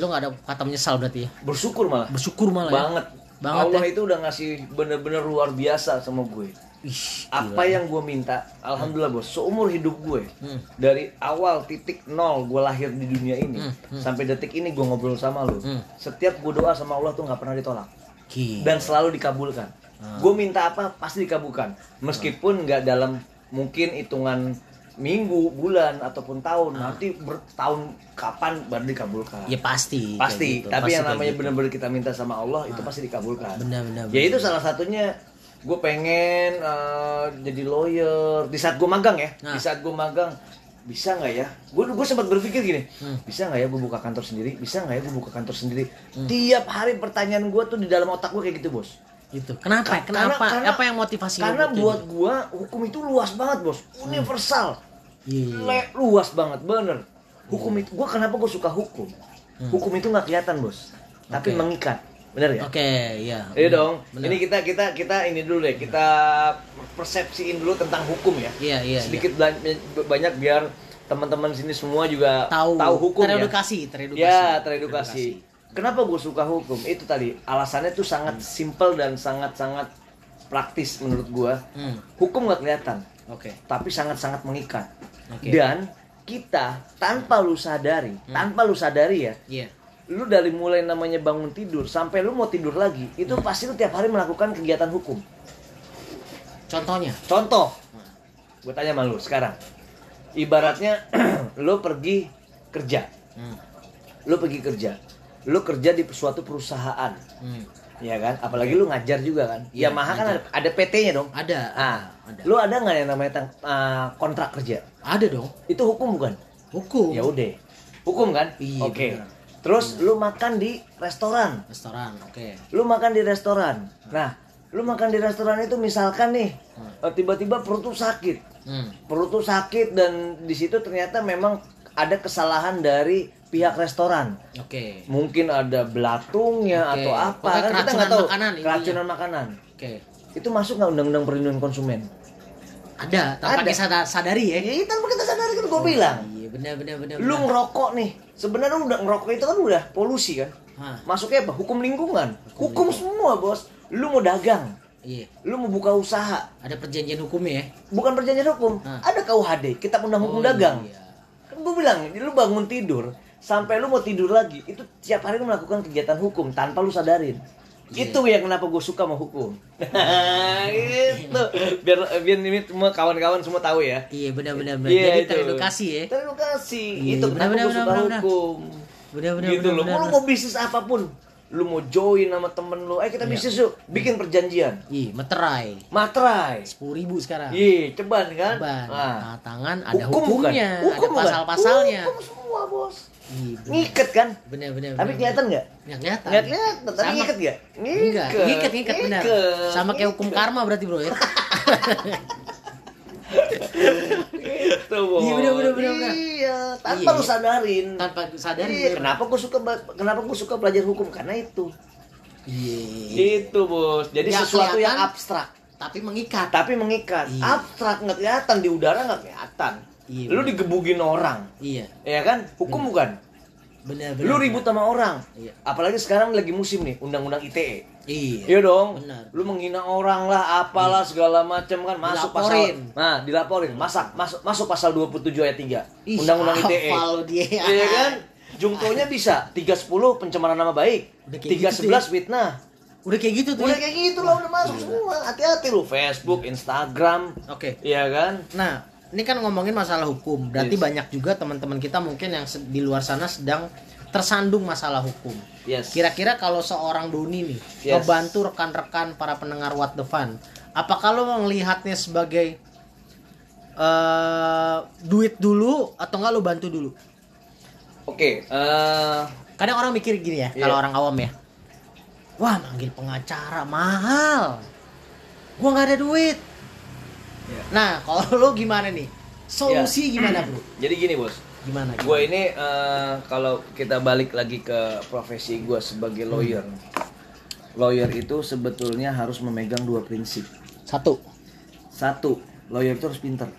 Speaker 1: lo nggak ada kata menyesal berarti ya?
Speaker 2: Bersyukur malah.
Speaker 1: Bersyukur malah ya
Speaker 2: banget Allah
Speaker 1: ya.
Speaker 2: itu udah ngasih bener-bener luar biasa sama gue
Speaker 1: Ih,
Speaker 2: apa yang gue minta alhamdulillah bos seumur hidup gue
Speaker 1: Hmm.
Speaker 2: dari awal titik nol gue lahir di dunia ini
Speaker 1: Hmm,
Speaker 2: sampai detik ini gue ngobrol sama lu
Speaker 1: Hmm.
Speaker 2: setiap gue doa sama Allah tuh nggak pernah ditolak
Speaker 1: gila.
Speaker 2: dan selalu dikabulkan
Speaker 1: Hmm.
Speaker 2: gue minta apa pasti dikabulkan meskipun nggak dalam mungkin hitungan minggu bulan ataupun tahun. Nanti bertahun kapan baru dikabulkan.
Speaker 1: Ya pasti.
Speaker 2: Pasti.
Speaker 1: Gitu.
Speaker 2: tapi
Speaker 1: Pasti
Speaker 2: yang namanya
Speaker 1: gitu.
Speaker 2: benar-benar kita minta sama Allah itu pasti dikabulkan.
Speaker 1: Benar-benar
Speaker 2: ya itu salah satunya gue pengen eh, jadi lawyer. Di saat gue magang ya
Speaker 1: Nah.
Speaker 2: di saat gue magang bisa nggak ya? Gue gue sempat berpikir gini
Speaker 1: Hmm.
Speaker 2: bisa nggak ya gue buka kantor sendiri? Bisa nggak ya gue buka kantor sendiri? Tiap hari pertanyaan gue tuh di dalam otak gue kayak gitu bos
Speaker 1: Itu. Kenapa?
Speaker 2: Ka-
Speaker 1: Kenapa?
Speaker 2: karena-
Speaker 1: apa yang motivasi
Speaker 2: karena buat
Speaker 1: gitu?
Speaker 2: gua hukum itu luas banget bos universal
Speaker 1: Iya.
Speaker 2: Le- luas banget bener hukum itu gua kenapa gua suka hukum hukum itu nggak kelihatan bos tapi
Speaker 1: Hmm. Oke.
Speaker 2: mengikat bener ya
Speaker 1: Oke, iya.
Speaker 2: Iya dong.
Speaker 1: Bener.
Speaker 2: Ini kita kita kita ini dulu deh. Kita persepsiin dulu tentang hukum ya.
Speaker 1: Iya, iya.
Speaker 2: Sedikit belan- banyak biar teman-teman sini semua juga
Speaker 1: tahu
Speaker 2: tahu hukum
Speaker 1: teredukasi,
Speaker 2: ya.
Speaker 1: teredukasi.
Speaker 2: Ya, teredukasi. Kenapa gue suka hukum? Itu tadi alasannya tuh sangat simple dan sangat-sangat praktis menurut gua.
Speaker 1: Hmm.
Speaker 2: Hukum nggak kelihatan,
Speaker 1: Oke.
Speaker 2: tapi sangat-sangat mengikat.
Speaker 1: Oke.
Speaker 2: Dan kita tanpa lu sadari, tanpa lu sadari ya,
Speaker 1: Iya.
Speaker 2: lu dari mulai namanya bangun tidur sampai lu mau tidur lagi, itu pasti lu tiap hari melakukan kegiatan hukum.
Speaker 1: Contohnya.
Speaker 2: Contoh, gue tanya sama lu sekarang, ibaratnya lu pergi kerja,
Speaker 1: Hmm.
Speaker 2: lu pergi kerja, lu kerja di suatu perusahaan,
Speaker 1: Hmm.
Speaker 2: ya kan? Apalagi lu ngajar juga kan?
Speaker 1: Iya,
Speaker 2: Yamaha kan ada, ada PT-nya dong.
Speaker 1: Ada.
Speaker 2: Ah,
Speaker 1: ada.
Speaker 2: lu ada nggak yang namanya tang- ah, kontrak kerja?
Speaker 1: Ada dong.
Speaker 2: Itu hukum bukan?
Speaker 1: Hukum.
Speaker 2: Ya udah. Hukum kan?
Speaker 1: Iya,
Speaker 2: Oke.
Speaker 1: benar.
Speaker 2: Terus lu makan di restoran.
Speaker 1: Restoran, oke.
Speaker 2: Lu makan di restoran. Nah, lu makan di restoran itu misalkan nih eh, tiba-tiba perut tuh sakit.
Speaker 1: Hmm.
Speaker 2: Perut tuh sakit dan di situ ternyata memang ada kesalahan dari pihak restoran.
Speaker 1: Oke.
Speaker 2: Mungkin ada belatungnya
Speaker 1: Oke.
Speaker 2: atau apa
Speaker 1: Pokoknya
Speaker 2: kan kita nggak tahu.
Speaker 1: makanan intinya.
Speaker 2: keracunan makanan.
Speaker 1: Oke.
Speaker 2: Itu masuk nggak undang-undang perlindungan konsumen?
Speaker 1: Ada, tanpa
Speaker 2: Ada.
Speaker 1: kita sada- sadari ya.
Speaker 2: Ya itu tanpa kita sadari kan gue bilang.
Speaker 1: Iya, benar benar benar.
Speaker 2: Lu ngerokok nih. Sebenarnya udah ngerokok itu kan udah polusi kan?
Speaker 1: Hah.
Speaker 2: Masuknya apa? Hukum lingkungan. Hukum semua, Bos. Lu mau dagang,
Speaker 1: Iya.
Speaker 2: lu mau buka usaha,
Speaker 1: Ada perjanjian hukumnya ya.
Speaker 2: bukan perjanjian hukum.
Speaker 1: Hah.
Speaker 2: Ada KUHD, Kitab Undang Hukum
Speaker 1: Oh,
Speaker 2: Dagang.
Speaker 1: iya.
Speaker 2: Kan gue bilang, lu bangun tidur sampai lu mau tidur lagi, itu tiap hari lu melakukan kegiatan hukum tanpa lu sadarin.
Speaker 1: Iya.
Speaker 2: Itu yang kenapa gue suka sama hukum. itu biar biar ini semua kawan-kawan semua tahu ya.
Speaker 1: Iya benar benar benar.
Speaker 2: Iya,
Speaker 1: Jadi
Speaker 2: itu.
Speaker 1: teredukasi ya.
Speaker 2: Teredukasi.
Speaker 1: Iya,
Speaker 2: itu
Speaker 1: benar,
Speaker 2: kenapa
Speaker 1: benar,
Speaker 2: gue suka
Speaker 1: benar,
Speaker 2: hukum.
Speaker 1: Benar benar
Speaker 2: gitu
Speaker 1: benar.
Speaker 2: loh.
Speaker 1: benar,
Speaker 2: Mau lu mau bisnis apa pun, lu mau join sama temen lu, eh kita bisnis yuk, bikin perjanjian.
Speaker 1: Iya, meterai.
Speaker 2: Materai.
Speaker 1: Sepuluh ribu sekarang.
Speaker 2: Iya, ceban kan?
Speaker 1: Ceban.
Speaker 2: Nah,
Speaker 1: Nah, tangan ada
Speaker 2: hukum bukan?
Speaker 1: hukumnya,
Speaker 2: Hukum
Speaker 1: ada pasal-pasalnya.
Speaker 2: Hukum semua, Bos.
Speaker 1: Iya.
Speaker 2: Ngiket kan?
Speaker 1: Benar benar.
Speaker 2: Tapi kelihatan nggak?
Speaker 1: Nggak kelihatan.
Speaker 2: Nggak kelihatan, tapi
Speaker 1: Sama-
Speaker 2: ngiket nggak?
Speaker 1: Enggak, ngikat ngikat benar.
Speaker 2: Ngiket,
Speaker 1: Sama kayak hukum
Speaker 2: ngiket.
Speaker 1: karma berarti, Bro ya.
Speaker 2: Gitu, Bos.
Speaker 1: Iya, bener, bener, bener, bener.
Speaker 2: Iya, tanpa
Speaker 1: Iya.
Speaker 2: lu sadarin.
Speaker 1: Tanpa sadar
Speaker 2: Iya, kenapa gue suka kenapa gue suka belajar hukum karena itu.
Speaker 1: Iya.
Speaker 2: Itu, Bos. Jadi
Speaker 1: Nggak
Speaker 2: sesuatu yang abstrak.
Speaker 1: Tapi mengikat.
Speaker 2: tapi mengikat
Speaker 1: Iya.
Speaker 2: abstrak nggak kelihatan di udara nggak kelihatan
Speaker 1: Iya,
Speaker 2: lu
Speaker 1: bener.
Speaker 2: digebugin orang
Speaker 1: Iya.
Speaker 2: ya kan hukum bukan
Speaker 1: Benar benar.
Speaker 2: lu ribut sama orang
Speaker 1: Iya.
Speaker 2: apalagi sekarang lagi musim nih undang-undang ITE
Speaker 1: Iya.
Speaker 2: Iya dong,
Speaker 1: Benar.
Speaker 2: lu menghina orang lah, apalah segala macam kan masuk
Speaker 1: Dilaporin.
Speaker 2: pasal, nah dilaporin, masak masuk masuk pasal 27 ayat 3
Speaker 1: Ih,
Speaker 2: undang-undang ITE,
Speaker 1: dia.
Speaker 2: iya kan? Jungtonya bisa 310 pencemaran nama baik,
Speaker 1: Udah kayak
Speaker 2: 311
Speaker 1: gitu
Speaker 2: fitnah,
Speaker 1: Udah kayak gitu tuh.
Speaker 2: udah
Speaker 1: ya?
Speaker 2: kayak gitu lah udah masuk semua, hati-hati lu Facebook, Instagram,
Speaker 1: Oke.
Speaker 2: iya kan?
Speaker 1: Nah, ini kan ngomongin masalah hukum. Berarti
Speaker 2: Yes.
Speaker 1: banyak juga teman-teman kita mungkin yang di luar sana sedang tersandung masalah hukum.
Speaker 2: Yes.
Speaker 1: Kira-kira kalau seorang Doni nih
Speaker 2: Yes.
Speaker 1: ngebantu rekan-rekan para pendengar What the Fun, apakah lo melihatnya sebagai eh duit dulu atau enggak lo bantu dulu?
Speaker 2: Oke, eh
Speaker 1: Kadang orang mikir gini ya,
Speaker 2: Iya.
Speaker 1: kalau orang awam ya. Wah, manggil pengacara mahal. Gua nggak ada duit.
Speaker 2: Iya.
Speaker 1: Nah, kalau lo gimana nih? Solusi gimana, Bro?
Speaker 2: jadi gini bos,
Speaker 1: Gimana?
Speaker 2: gue ini eh, kalau kita balik lagi ke profesi gue sebagai lawyer, lawyer itu sebetulnya harus memegang dua prinsip.
Speaker 1: Satu.
Speaker 2: Satu, lawyer itu harus pinter.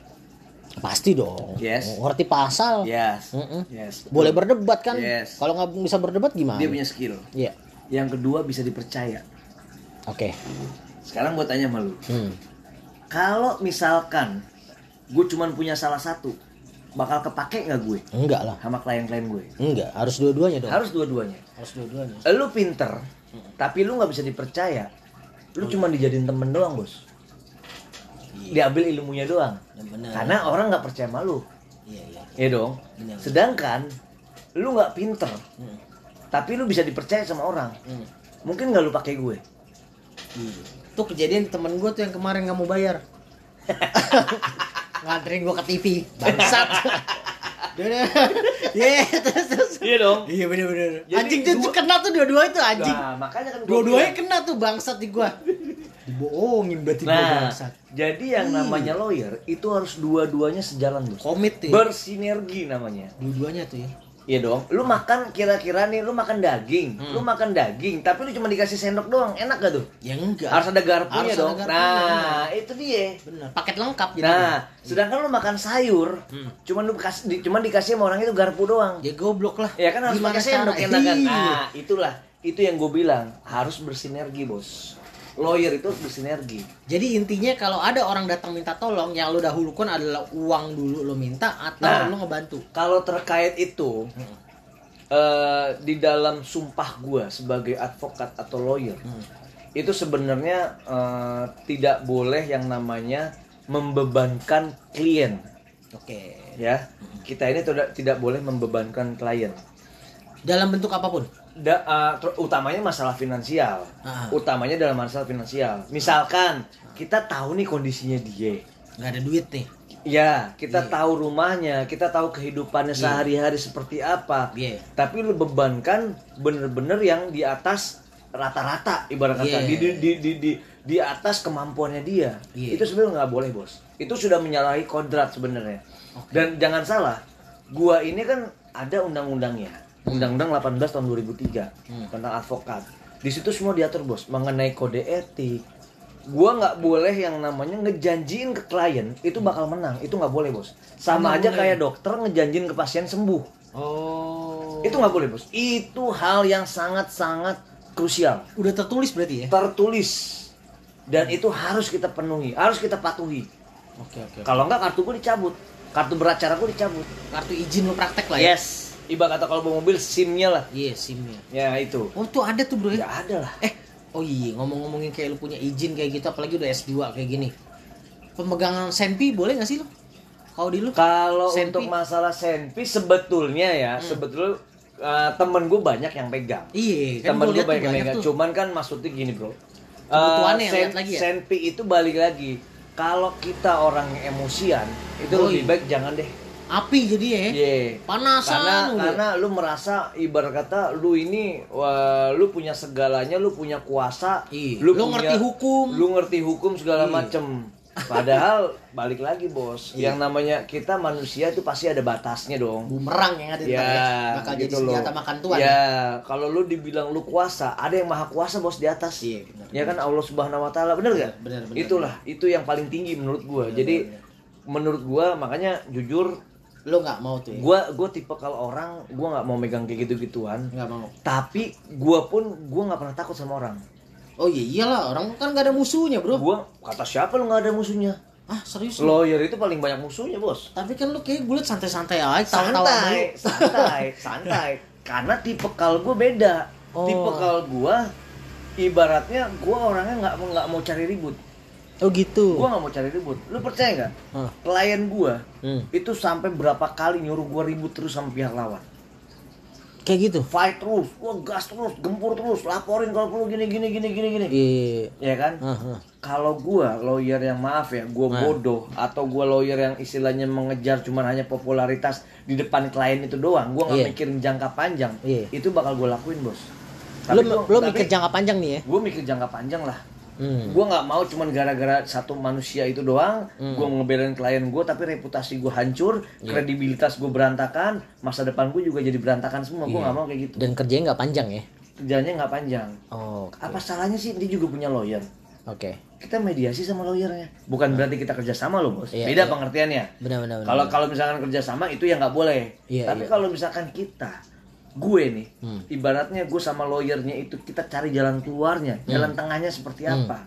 Speaker 1: Pasti dong.
Speaker 2: Yes.
Speaker 1: Ngerti pasal.
Speaker 2: Yes,
Speaker 1: Mm-mm.
Speaker 2: yes. betul.
Speaker 1: Boleh berdebat kan?
Speaker 2: Yes.
Speaker 1: Kalau nggak bisa berdebat gimana?
Speaker 2: Dia punya skill.
Speaker 1: Iya.
Speaker 2: Yang kedua bisa dipercaya.
Speaker 1: Oke.
Speaker 2: Sekarang gue tanya sama lu,
Speaker 1: Hmm.
Speaker 2: Kalau misalkan gue cuman punya salah satu, bakal kepake nggak gue
Speaker 1: Enggak lah.
Speaker 2: sama klien-klien gue?
Speaker 1: Enggak, harus dua-duanya dong.
Speaker 2: Harus dua-duanya.
Speaker 1: Harus dua-duanya.
Speaker 2: lu pinter tapi lu nggak bisa dipercaya lu cuma dijadiin temen doang bos diambil ilmunya doang
Speaker 1: Ya, benar.
Speaker 2: karena orang nggak percaya sama lu
Speaker 1: Iya, iya.
Speaker 2: ya dong
Speaker 1: Benar.
Speaker 2: sedangkan lu nggak pinter
Speaker 1: Hmm.
Speaker 2: tapi lu bisa dipercaya sama orang
Speaker 1: Hmm.
Speaker 2: mungkin nggak lu pakai gue
Speaker 1: Iya. Tuh kejadian temen gue tuh yang kemarin nggak mau bayar. Nganterin gue ke TV. Bangsat. Iya, terus terus.
Speaker 2: iya dong
Speaker 1: Iya bener-bener.
Speaker 2: Jadi
Speaker 1: Anjing tuh
Speaker 2: dua-
Speaker 1: kena tuh dua-dua itu anjing.
Speaker 2: nah makanya kan
Speaker 1: Dua-duanya kena tuh bangsat di gua. Dibohongin berarti gua
Speaker 2: nah
Speaker 1: bangsat.
Speaker 2: jadi yang namanya lawyer itu harus dua-duanya sejalan bos
Speaker 1: Komit tuh. ya.
Speaker 2: bersinergi namanya
Speaker 1: Dua-duanya tuh ya.
Speaker 2: Iya dong, lu makan kira-kira nih, lu makan daging,
Speaker 1: Hmm.
Speaker 2: lu makan daging, tapi lu cuma dikasih sendok doang, enak gak tuh?
Speaker 1: Ya enggak.
Speaker 2: Harus ada garpunya
Speaker 1: Harus ada
Speaker 2: dong.
Speaker 1: garpunya,
Speaker 2: nah, itu dia.
Speaker 1: Bener. Paket lengkap jadi.
Speaker 2: Nah, sedangkan lu makan sayur,
Speaker 1: Hmm.
Speaker 2: cuman lu kasih, di, cuman dikasih sama orang itu garpu doang.
Speaker 1: Ya goblok lah.
Speaker 2: Ya kan harus
Speaker 1: Gimana
Speaker 2: pakai sendok enak kan?
Speaker 1: Iya.
Speaker 2: Nah, itulah, itu yang gue bilang harus bersinergi bos. Lawyer itu harus bersinergi.
Speaker 1: Jadi intinya kalau ada orang datang minta tolong, yang lu dahulukan adalah uang dulu lu minta atau
Speaker 2: Nah.
Speaker 1: lu ngebantu.
Speaker 2: Kalau terkait itu,
Speaker 1: Hmm.
Speaker 2: eh, di dalam sumpah gue sebagai advokat atau lawyer,
Speaker 1: Hmm.
Speaker 2: itu sebenarnya eh, tidak boleh yang namanya membebankan klien
Speaker 1: Oke.
Speaker 2: ya kita ini tidak tidak boleh membebankan klien
Speaker 1: Dalam bentuk apa pun.
Speaker 2: da, uh, ter- utamanya masalah finansial
Speaker 1: Ah.
Speaker 2: utamanya dalam masalah finansial misalkan kita tahu nih kondisinya dia
Speaker 1: nggak ada duit nih
Speaker 2: Ya, kita tahu rumahnya, kita tahu kehidupannya sehari-hari seperti apa.
Speaker 1: Iya.
Speaker 2: Tapi lu bebankan bener-bener yang di atas rata-rata ibarat kata
Speaker 1: Iya.
Speaker 2: di, di, di, di, di, di atas kemampuannya dia.
Speaker 1: Iya.
Speaker 2: Itu sebenarnya nggak boleh bos. Itu sudah menyalahi kodrat sebenarnya. Dan jangan salah, gua ini kan ada undang-undangnya. Undang-undang 18 tahun 2003 tentang advokat. Di situ semua diatur bos mengenai kode etik. Gua nggak boleh yang namanya ngejanjiin ke klien itu bakal menang. Itu nggak boleh bos. Sama aja kayak dokter ngejanjiin ke pasien sembuh.
Speaker 1: oh
Speaker 2: Itu nggak boleh bos. Itu hal yang sangat-sangat krusial.
Speaker 1: udah tertulis berarti ya
Speaker 2: Tertulis dan itu harus kita penuhi, harus kita patuhi.
Speaker 1: oke oke
Speaker 2: Kalau nggak kartu gue dicabut, kartu beracara gue dicabut.
Speaker 1: kartu izin lo praktek lah ya
Speaker 2: Yes. Ibarat kata kalau bawa mobil SIM-nya lah.
Speaker 1: iya simnya
Speaker 2: Ya itu.
Speaker 1: oh tuh ada tuh bro
Speaker 2: Ya
Speaker 1: ya
Speaker 2: ada lah.
Speaker 1: eh oh iya ngomong-ngomongin kayak lu punya izin kayak gitu apalagi udah S2 kayak gini pemegangan senpi boleh nggak sih lo kalau di lu
Speaker 2: Kalau untuk masalah senpi sebetulnya ya, sebetulnya uh, temen gue banyak yang pegang.
Speaker 1: iya kan
Speaker 2: temen gue banyak yang pegang.
Speaker 1: tuh.
Speaker 2: Cuman kan maksudnya gini bro.
Speaker 1: Kebutuhannya
Speaker 2: Eh,
Speaker 1: lihat lagi ya?
Speaker 2: Senpi itu balik lagi. Kalau kita orang emosian, itu
Speaker 1: Oh,
Speaker 2: lebih
Speaker 1: iya.
Speaker 2: baik jangan deh.
Speaker 1: Api jadi ya
Speaker 2: Iya.
Speaker 1: panasan
Speaker 2: Karena
Speaker 1: udah.
Speaker 2: karena lu merasa ibarat kata lu ini wah, lu punya segalanya, lu punya kuasa,
Speaker 1: Iya.
Speaker 2: lu,
Speaker 1: Lu
Speaker 2: punya-
Speaker 1: ngerti hukum.
Speaker 2: lu ngerti hukum segala
Speaker 1: Iya.
Speaker 2: macem. Padahal balik lagi bos, yang namanya kita manusia itu pasti ada batasnya dong.
Speaker 1: bumerang yang ada ntar
Speaker 2: Ya,
Speaker 1: bakal
Speaker 2: gitu
Speaker 1: jadi
Speaker 2: loh.
Speaker 1: senjata makan tuan
Speaker 2: Ya, kalau lu dibilang lu kuasa, ada yang maha kuasa bos di atas.
Speaker 1: Iya, benar.
Speaker 2: Ya kan Allah Subhanahu wa taala, bener gak?
Speaker 1: Benar, benar,
Speaker 2: Itulah, itu yang paling tinggi menurut gua. Jadi menurut gua makanya jujur
Speaker 1: lo nggak mau tuh ya?
Speaker 2: Gua gua tipe kalau orang gua nggak mau megang kayak gitu gituan
Speaker 1: nggak mau.
Speaker 2: Tapi gua pun gua nggak pernah takut sama orang.
Speaker 1: Oh iya iyalah orang kan nggak ada musuhnya bro.
Speaker 2: Gua kata siapa lu nggak ada musuhnya?
Speaker 1: Ah serius? Lu?
Speaker 2: lawyer itu paling banyak musuhnya bos.
Speaker 1: Tapi kan lu kayak gue liat santai-santai aja
Speaker 2: santai
Speaker 1: mulu.
Speaker 2: santai santai. Karena tipe kal gua beda.
Speaker 1: Oh.
Speaker 2: tipe kal gua ibaratnya gua orangnya nggak nggak mau cari ribut
Speaker 1: oh gitu.
Speaker 2: Gua nggak mau cari ribut. Lu percaya nggak?
Speaker 1: Hah.
Speaker 2: klien gua
Speaker 1: Hmm.
Speaker 2: itu sampai berapa kali nyuruh gua ribut terus sama pihak lawan.
Speaker 1: Kayak gitu?
Speaker 2: Fight terus. Wah gas terus gempur terus laporin kalau perlu gini gini gini gini gini.
Speaker 1: Iya
Speaker 2: ya kan?
Speaker 1: Ah, ah.
Speaker 2: kalau gua lawyer yang maaf ya gua bodoh atau gua lawyer yang istilahnya mengejar cuman hanya popularitas di depan klien itu doang gua nggak
Speaker 1: Iya.
Speaker 2: mikirin jangka panjang
Speaker 1: Iya.
Speaker 2: itu bakal gua lakuin bos.
Speaker 1: Lo
Speaker 2: gua-
Speaker 1: lo
Speaker 2: tapi
Speaker 1: mikir jangka panjang nih ya?
Speaker 2: gua mikir jangka panjang lah
Speaker 1: hmm.
Speaker 2: gua nggak mau cuman gara-gara satu manusia itu doang gua ngebelain klien gua tapi reputasi gua hancur
Speaker 1: Iya.
Speaker 2: kredibilitas gua berantakan masa depan gua juga jadi berantakan semua. Gua
Speaker 1: Iya.
Speaker 2: nggak mau kayak gitu.
Speaker 1: Dan kerjanya nggak panjang ya?
Speaker 2: Kerjanya nggak panjang.
Speaker 1: Oh
Speaker 2: apa salahnya sih? Dia juga punya lawyer.
Speaker 1: Oke.
Speaker 2: Kita mediasi sama lawyernya. Bukan berarti kita kerja sama loh bos.
Speaker 1: Iya,
Speaker 2: beda
Speaker 1: iya.
Speaker 2: pengertiannya.
Speaker 1: Benar benar benar.
Speaker 2: kalau kalau misalkan kerja sama itu ya nggak boleh.
Speaker 1: Iya,
Speaker 2: tapi
Speaker 1: iya.
Speaker 2: kalau misalkan kita gue nih
Speaker 1: Hmm.
Speaker 2: ibaratnya gue sama lawyernya itu kita cari jalan keluarnya
Speaker 1: Hmm.
Speaker 2: jalan tengahnya seperti apa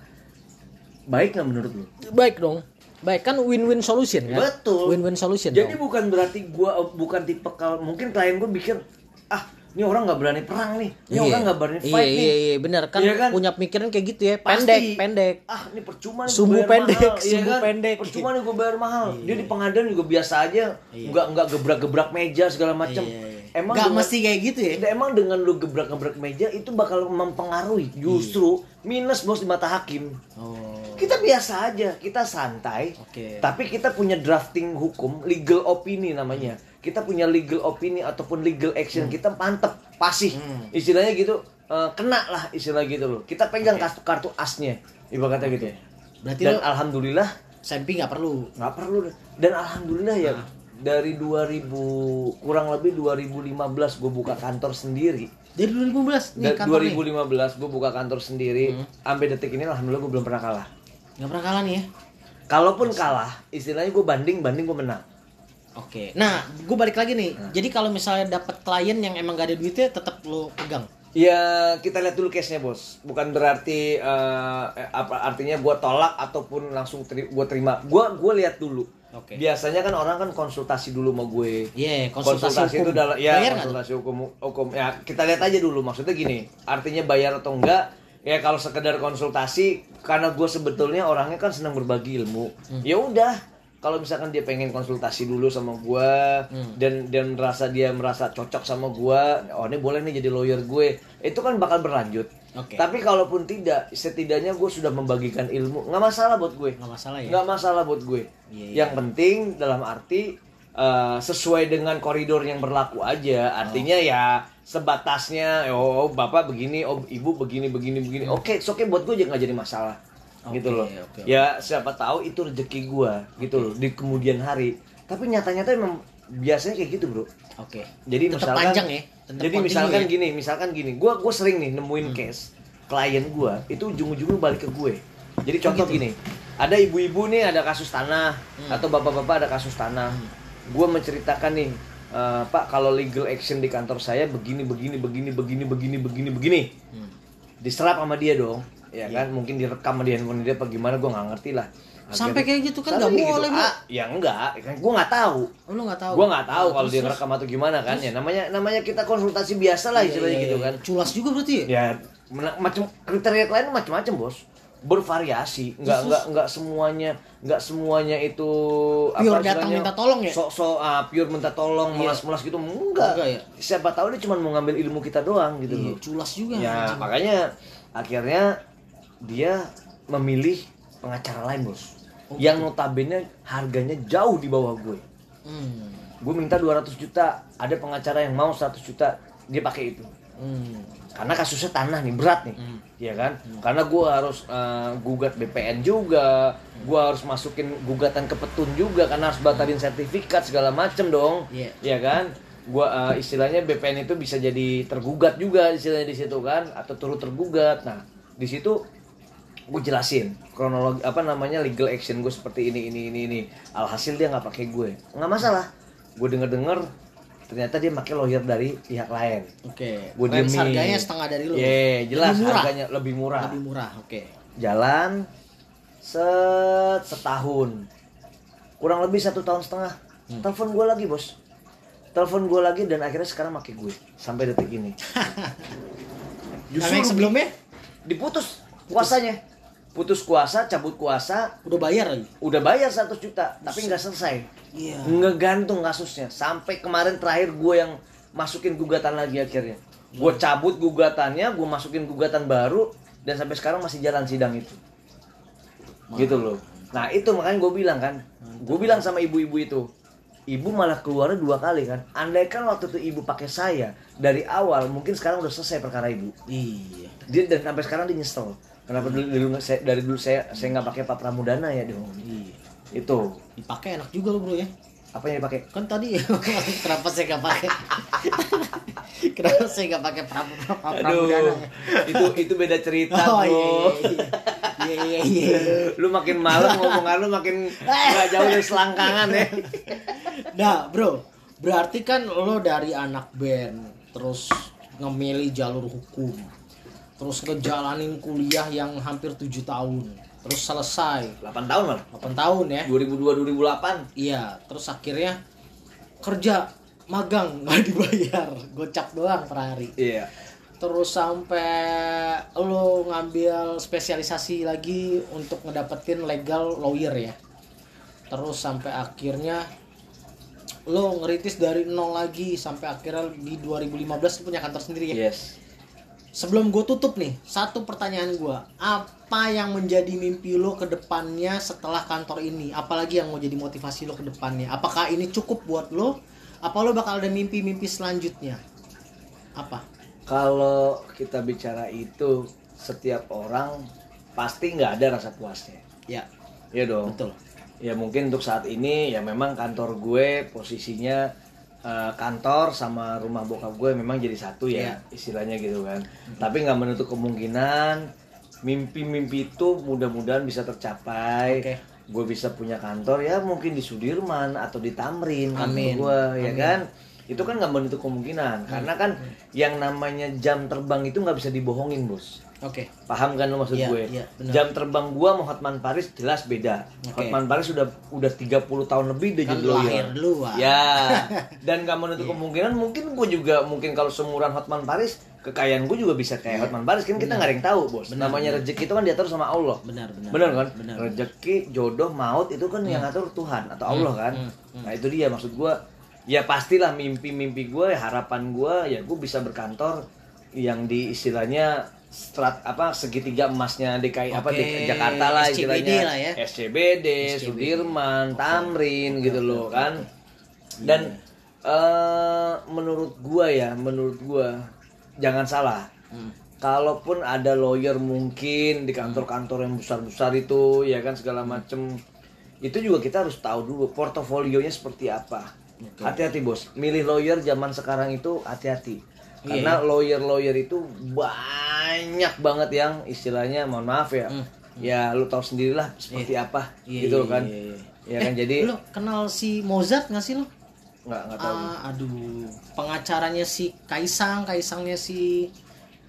Speaker 2: baik nggak menurut lu
Speaker 1: baik dong baik kan win-win solution kan
Speaker 2: Betul.
Speaker 1: win-win solution
Speaker 2: jadi
Speaker 1: dong.
Speaker 2: bukan berarti gue bukan tipe kalau mungkin klien gue pikir ah ini orang nggak berani perang nih ini orang nggak berani
Speaker 1: iya,
Speaker 2: fight
Speaker 1: iya,
Speaker 2: nih
Speaker 1: iya, benar kan,
Speaker 2: Iya kan?
Speaker 1: punya pikiran kayak gitu ya
Speaker 2: Pasti.
Speaker 1: pendek pendek
Speaker 2: ah ini percuma nih
Speaker 1: Sumbu pendek,
Speaker 2: mahal, iya
Speaker 1: sumbu
Speaker 2: kan?
Speaker 1: pendek.
Speaker 2: percuma nih gue bayar mahal dia di pengadilan juga biasa aja nggak nggak gebrak gebrak meja segala macam
Speaker 1: Iya.
Speaker 2: Emang
Speaker 1: nggak
Speaker 2: dengan-
Speaker 1: mesti kayak gitu ya?
Speaker 2: Emang dengan lu gebrak gebrak meja itu bakal mempengaruhi. Justru minus bos di mata hakim.
Speaker 1: Oh.
Speaker 2: Kita biasa aja kita santai.
Speaker 1: Oke.
Speaker 2: tapi kita punya drafting hukum legal opini namanya. Kita punya legal opini ataupun legal action kita mantep pasih.
Speaker 1: Hmm.
Speaker 2: istilahnya gitu eh, kena lah istilah gitu loh. Kita pegang kartu kartu asnya ibarat kata gitu.
Speaker 1: Berarti
Speaker 2: dan
Speaker 1: lo
Speaker 2: alhamdulillah
Speaker 1: sempi nggak perlu?
Speaker 2: Nggak perlu. Dan alhamdulillah ya dari 2000 kurang lebih 2015 gue buka kantor sendiri
Speaker 1: dari 2015 nih kantor nih
Speaker 2: 2015 gue buka kantor sendiri sampai detik ini alhamdulillah gue belum pernah kalah
Speaker 1: nggak pernah kalah nih ya
Speaker 2: kalaupun kalah istilahnya gue banding banding gue menang
Speaker 1: Oke. Nah, gue balik lagi nih. Jadi kalau misalnya dapat klien yang emang gak ada duitnya, tetap lo pegang.
Speaker 2: Ya kita lihat dulu case-nya bos. Bukan berarti eh, apa artinya gua tolak ataupun langsung teri gua terima. Gua gua lihat dulu.
Speaker 1: Oke.
Speaker 2: Biasanya kan orang kan konsultasi dulu sama gue.
Speaker 1: Iya, konsultasi,
Speaker 2: itu
Speaker 1: hukum.
Speaker 2: dalam ya
Speaker 1: Bayar
Speaker 2: konsultasi hukum hukum ya kita lihat aja dulu maksudnya gini. Artinya bayar atau enggak? Ya kalau sekedar konsultasi karena gue sebetulnya orangnya kan senang berbagi ilmu.
Speaker 1: Hmm.
Speaker 2: Ya udah kalau misalkan dia pengen konsultasi dulu sama gua
Speaker 1: Hmm.
Speaker 2: dan dan merasa dia merasa cocok sama gua, oh ini boleh nih jadi lawyer gue. Itu kan bakal berlanjut.
Speaker 1: Oke.
Speaker 2: Tapi kalaupun tidak, setidaknya gue sudah membagikan ilmu. Nggak masalah buat gue.
Speaker 1: nggak masalah ya
Speaker 2: Nggak masalah buat gue.
Speaker 1: Iya, iya.
Speaker 2: Yang penting dalam arti eh, sesuai dengan koridor yang berlaku aja. Artinya ya sebatasnya. Oh, bapak begini, oh ibu begini, begini, begini. Oke, oke buat gue juga nggak jadi masalah. gitu
Speaker 1: Oke,
Speaker 2: loh.
Speaker 1: oke, oke.
Speaker 2: Ya siapa tahu itu rezeki gue gitu loh di kemudian hari. Tapi nyata-nyata emang biasanya kayak gitu bro.
Speaker 1: oke
Speaker 2: Jadi
Speaker 1: Tetap
Speaker 2: misalkan
Speaker 1: panjang ya Tetap
Speaker 2: Jadi misalkan
Speaker 1: ya?
Speaker 2: gini, misalkan gini, gua gua sering nih nemuin
Speaker 1: Hmm.
Speaker 2: case klien gua itu ujung-ujungnya balik ke gue. Jadi contoh
Speaker 1: gitu?
Speaker 2: gini, ada ibu-ibu nih ada kasus tanah
Speaker 1: Hmm.
Speaker 2: atau bapak-bapak ada kasus tanah. Gua menceritakan nih, "Eh, Pak kalau legal action di kantor saya begini begini begini begini begini begini begini.
Speaker 1: Hmm.
Speaker 2: Diserap sama dia dong, ya
Speaker 1: Iya.
Speaker 2: kan? Mungkin direkam sama dia handphone dia apa gimana gua nggak ngerti lah.
Speaker 1: Sampai kayak gitu kan nggak
Speaker 2: kayak
Speaker 1: boleh, Bro.
Speaker 2: Ah, ya enggak, kan gua nggak tahu.
Speaker 1: Oh, lu nggak tahu
Speaker 2: Gua nggak tahu
Speaker 1: Oh,
Speaker 2: kalau
Speaker 1: terus-
Speaker 2: dia
Speaker 1: terus?
Speaker 2: ngerekam atau gimana kan ya namanya namanya kita konsultasi biasa lah
Speaker 1: Iya,
Speaker 2: istilahnya
Speaker 1: iya,
Speaker 2: gitu
Speaker 1: iya.
Speaker 2: kan
Speaker 1: culas juga berarti ya
Speaker 2: ya macam kriteria klien macam-macam bos bervariasi nggak
Speaker 1: Terus,
Speaker 2: nggak nggak semuanya nggak semuanya itu
Speaker 1: Pure datang
Speaker 2: istilahnya,
Speaker 1: minta tolong ya?
Speaker 2: sok sok ah, pure minta tolong
Speaker 1: Iya.
Speaker 2: melas-melas gitu enggak,
Speaker 1: Enggak ya?
Speaker 2: siapa tahu dia cuma mau ngambil ilmu kita doang gitu
Speaker 1: Iya,
Speaker 2: loh
Speaker 1: culas juga
Speaker 2: ya makanya akhirnya dia memilih pengacara lain bos.
Speaker 1: Oh,
Speaker 2: yang notabene harganya jauh di bawah gue.
Speaker 1: Hmm.
Speaker 2: gue minta 200 juta ada pengacara yang mau 100 juta dia pakai itu.
Speaker 1: Hmm.
Speaker 2: karena kasusnya tanah nih berat nih.
Speaker 1: Hmm.
Speaker 2: ya kan? Karena gue harus eh, gugat BPN juga. Gue harus masukin gugatan ke petun juga karena harus batalin sertifikat segala macem dong.
Speaker 1: Iya.
Speaker 2: ya kan? Gua eh, istilahnya BPN itu bisa jadi tergugat juga istilahnya di situ kan? Atau turut tergugat. Nah di situ gue jelasin kronologi apa namanya legal action gue seperti ini ini ini ini alhasil dia nggak pakai gue nggak masalah gue denger denger ternyata dia pakai lawyer dari pihak lain
Speaker 1: Oke.
Speaker 2: Gua
Speaker 1: Range
Speaker 2: diemin.
Speaker 1: harganya setengah dari lu.
Speaker 2: Iya, jelas
Speaker 1: Lebih murah.
Speaker 2: harganya lebih murah.
Speaker 1: Lebih murah. Oke.
Speaker 2: Jalan set setahun. Kurang lebih satu tahun setengah.
Speaker 1: Hmm.
Speaker 2: Telepon gue lagi, Bos. Telepon gue lagi dan akhirnya sekarang pakai gue sampai detik ini.
Speaker 1: Yang
Speaker 2: lebih-
Speaker 1: sebelumnya
Speaker 2: diputus kuasanya. Putus kuasa, cabut kuasa,
Speaker 1: udah bayar lagi.
Speaker 2: udah bayar 100 juta, tapi nggak selesai.
Speaker 1: Iya.
Speaker 2: ngegantung kasusnya. Sampai kemarin terakhir gue yang masukin gugatan lagi akhirnya. Gue cabut gugatannya gue masukin gugatan baru dan sampai sekarang masih jalan sidang itu. Gitu loh. Nah itu makanya gue bilang kan. Gue bilang sama ibu-ibu itu ibu malah keluarnya dua kali kan. Andaikan waktu itu ibu pakai saya dari awal mungkin sekarang udah selesai perkara ibu.
Speaker 1: Iya.
Speaker 2: dia dan sampai sekarang dia nyesel kenapa dulu, dulu saya- dari dulu saya saya nggak pakai Pak Pramudana ya dong
Speaker 1: Iya.
Speaker 2: itu
Speaker 1: Dipakai enak juga lo bro ya.
Speaker 2: apa yang dipakai
Speaker 1: Kan tadi kenapa saya nggak pakai? kenapa saya nggak pakai pramu pramudana ya?
Speaker 2: itu itu beda cerita
Speaker 1: Oh
Speaker 2: bro.
Speaker 1: iya iya iya iya iya.
Speaker 2: lu makin malam ngomongan lu makin nggak jauh dari selangkangan ya.
Speaker 1: Nah bro, berarti kan lo dari anak band terus ngemilih jalur hukum, terus ngejalanin kuliah yang hampir tujuh tahun, terus selesai
Speaker 2: 8 tahun malah.
Speaker 1: 8 tahun ya.
Speaker 2: 2002 2008.
Speaker 1: Iya, terus akhirnya kerja magang nggak dibayar, gocap doang per hari.
Speaker 2: Iya.
Speaker 1: Terus sampai lo ngambil spesialisasi lagi untuk ngedapetin legal lawyer ya. Terus sampai akhirnya lo ngeritis dari nol lagi sampai akhirnya di 2015 lo punya kantor sendiri ya.
Speaker 2: Yes.
Speaker 1: Sebelum gue tutup nih, satu pertanyaan gue, apa yang menjadi mimpi lo ke depannya setelah kantor ini? Apalagi yang mau jadi motivasi lo ke depannya? Apakah ini cukup buat lo? Apa lo bakal ada mimpi-mimpi selanjutnya? Apa?
Speaker 2: Kalau kita bicara itu setiap orang pasti nggak ada rasa puasnya.
Speaker 1: Ya,
Speaker 2: Iya dong.
Speaker 1: betul.
Speaker 2: Ya mungkin untuk saat ini ya memang kantor gue posisinya eh, kantor sama rumah bokap gue memang jadi satu ya
Speaker 1: Iya.
Speaker 2: istilahnya gitu kan. Tapi nggak menutup kemungkinan mimpi-mimpi itu mudah-mudahan bisa tercapai.
Speaker 1: Oke.
Speaker 2: Gue bisa punya kantor ya mungkin di Sudirman atau di Tamrin
Speaker 1: Amin.
Speaker 2: gue ya
Speaker 1: Amin.
Speaker 2: kan. Itu kan nggak menutup kemungkinan karena kan yang namanya jam terbang itu nggak bisa dibohongin bos.
Speaker 1: Oke.
Speaker 2: Paham kan lo maksud
Speaker 1: Iya,
Speaker 2: gue?
Speaker 1: iya, benar.
Speaker 2: Jam terbang sama Hotman Paris jelas beda.
Speaker 1: Oke.
Speaker 2: Hotman Paris udah udah 30 tahun lebih dia
Speaker 1: Kan
Speaker 2: jadi lawyer.
Speaker 1: lahir duluan.
Speaker 2: Ya. Dan gak
Speaker 1: Iya.
Speaker 2: menutup kemungkinan mungkin gue juga mungkin kalau seumuran Hotman Paris, kekayaan gue juga bisa kayak Hotman Paris kan kita nggak ada yang tahu, Bos.
Speaker 1: Iya. Benar,
Speaker 2: Namanya
Speaker 1: benar.
Speaker 2: rezeki itu kan diatur sama Allah.
Speaker 1: Benar, benar.
Speaker 2: Benar kan?
Speaker 1: Benar.
Speaker 2: Rezeki, jodoh, maut itu kan yang ngatur Tuhan atau Allah kan.
Speaker 1: hmm, hmm.
Speaker 2: Nah, itu dia maksud gua. Ya pastilah mimpi-mimpi gue, harapan gue ya gue bisa berkantor yang di istilahnya strat apa segitiga emasnya DKI apa
Speaker 1: Oke,
Speaker 2: di Jakarta lah
Speaker 1: SCBD
Speaker 2: istilahnya.
Speaker 1: lah ya.
Speaker 2: SCBD, Sudirman, Tamrin gitu loh kan. dan eh menurut gua ya menurut gua jangan salah.
Speaker 1: Hmm.
Speaker 2: kalaupun ada lawyer mungkin di kantor-kantor yang besar-besar itu ya kan segala macem itu juga kita harus tahu dulu portofolionya seperti apa. Hati-hati bos. Milih lawyer zaman sekarang itu hati-hati karena lawyer-lawyer itu banyak banget yang istilahnya mohon maaf ya ya lu tahu sendirilah seperti apa
Speaker 1: Hmm. Iya,
Speaker 2: gitu
Speaker 1: iya,
Speaker 2: loh kan
Speaker 1: iya, iya.
Speaker 2: ya kan jadi
Speaker 1: Lu kenal si Mozart nggak sih lo?
Speaker 2: nggak nggak tahu
Speaker 1: Ah, aduh, pengacaranya si Kaisang, Kaisangnya si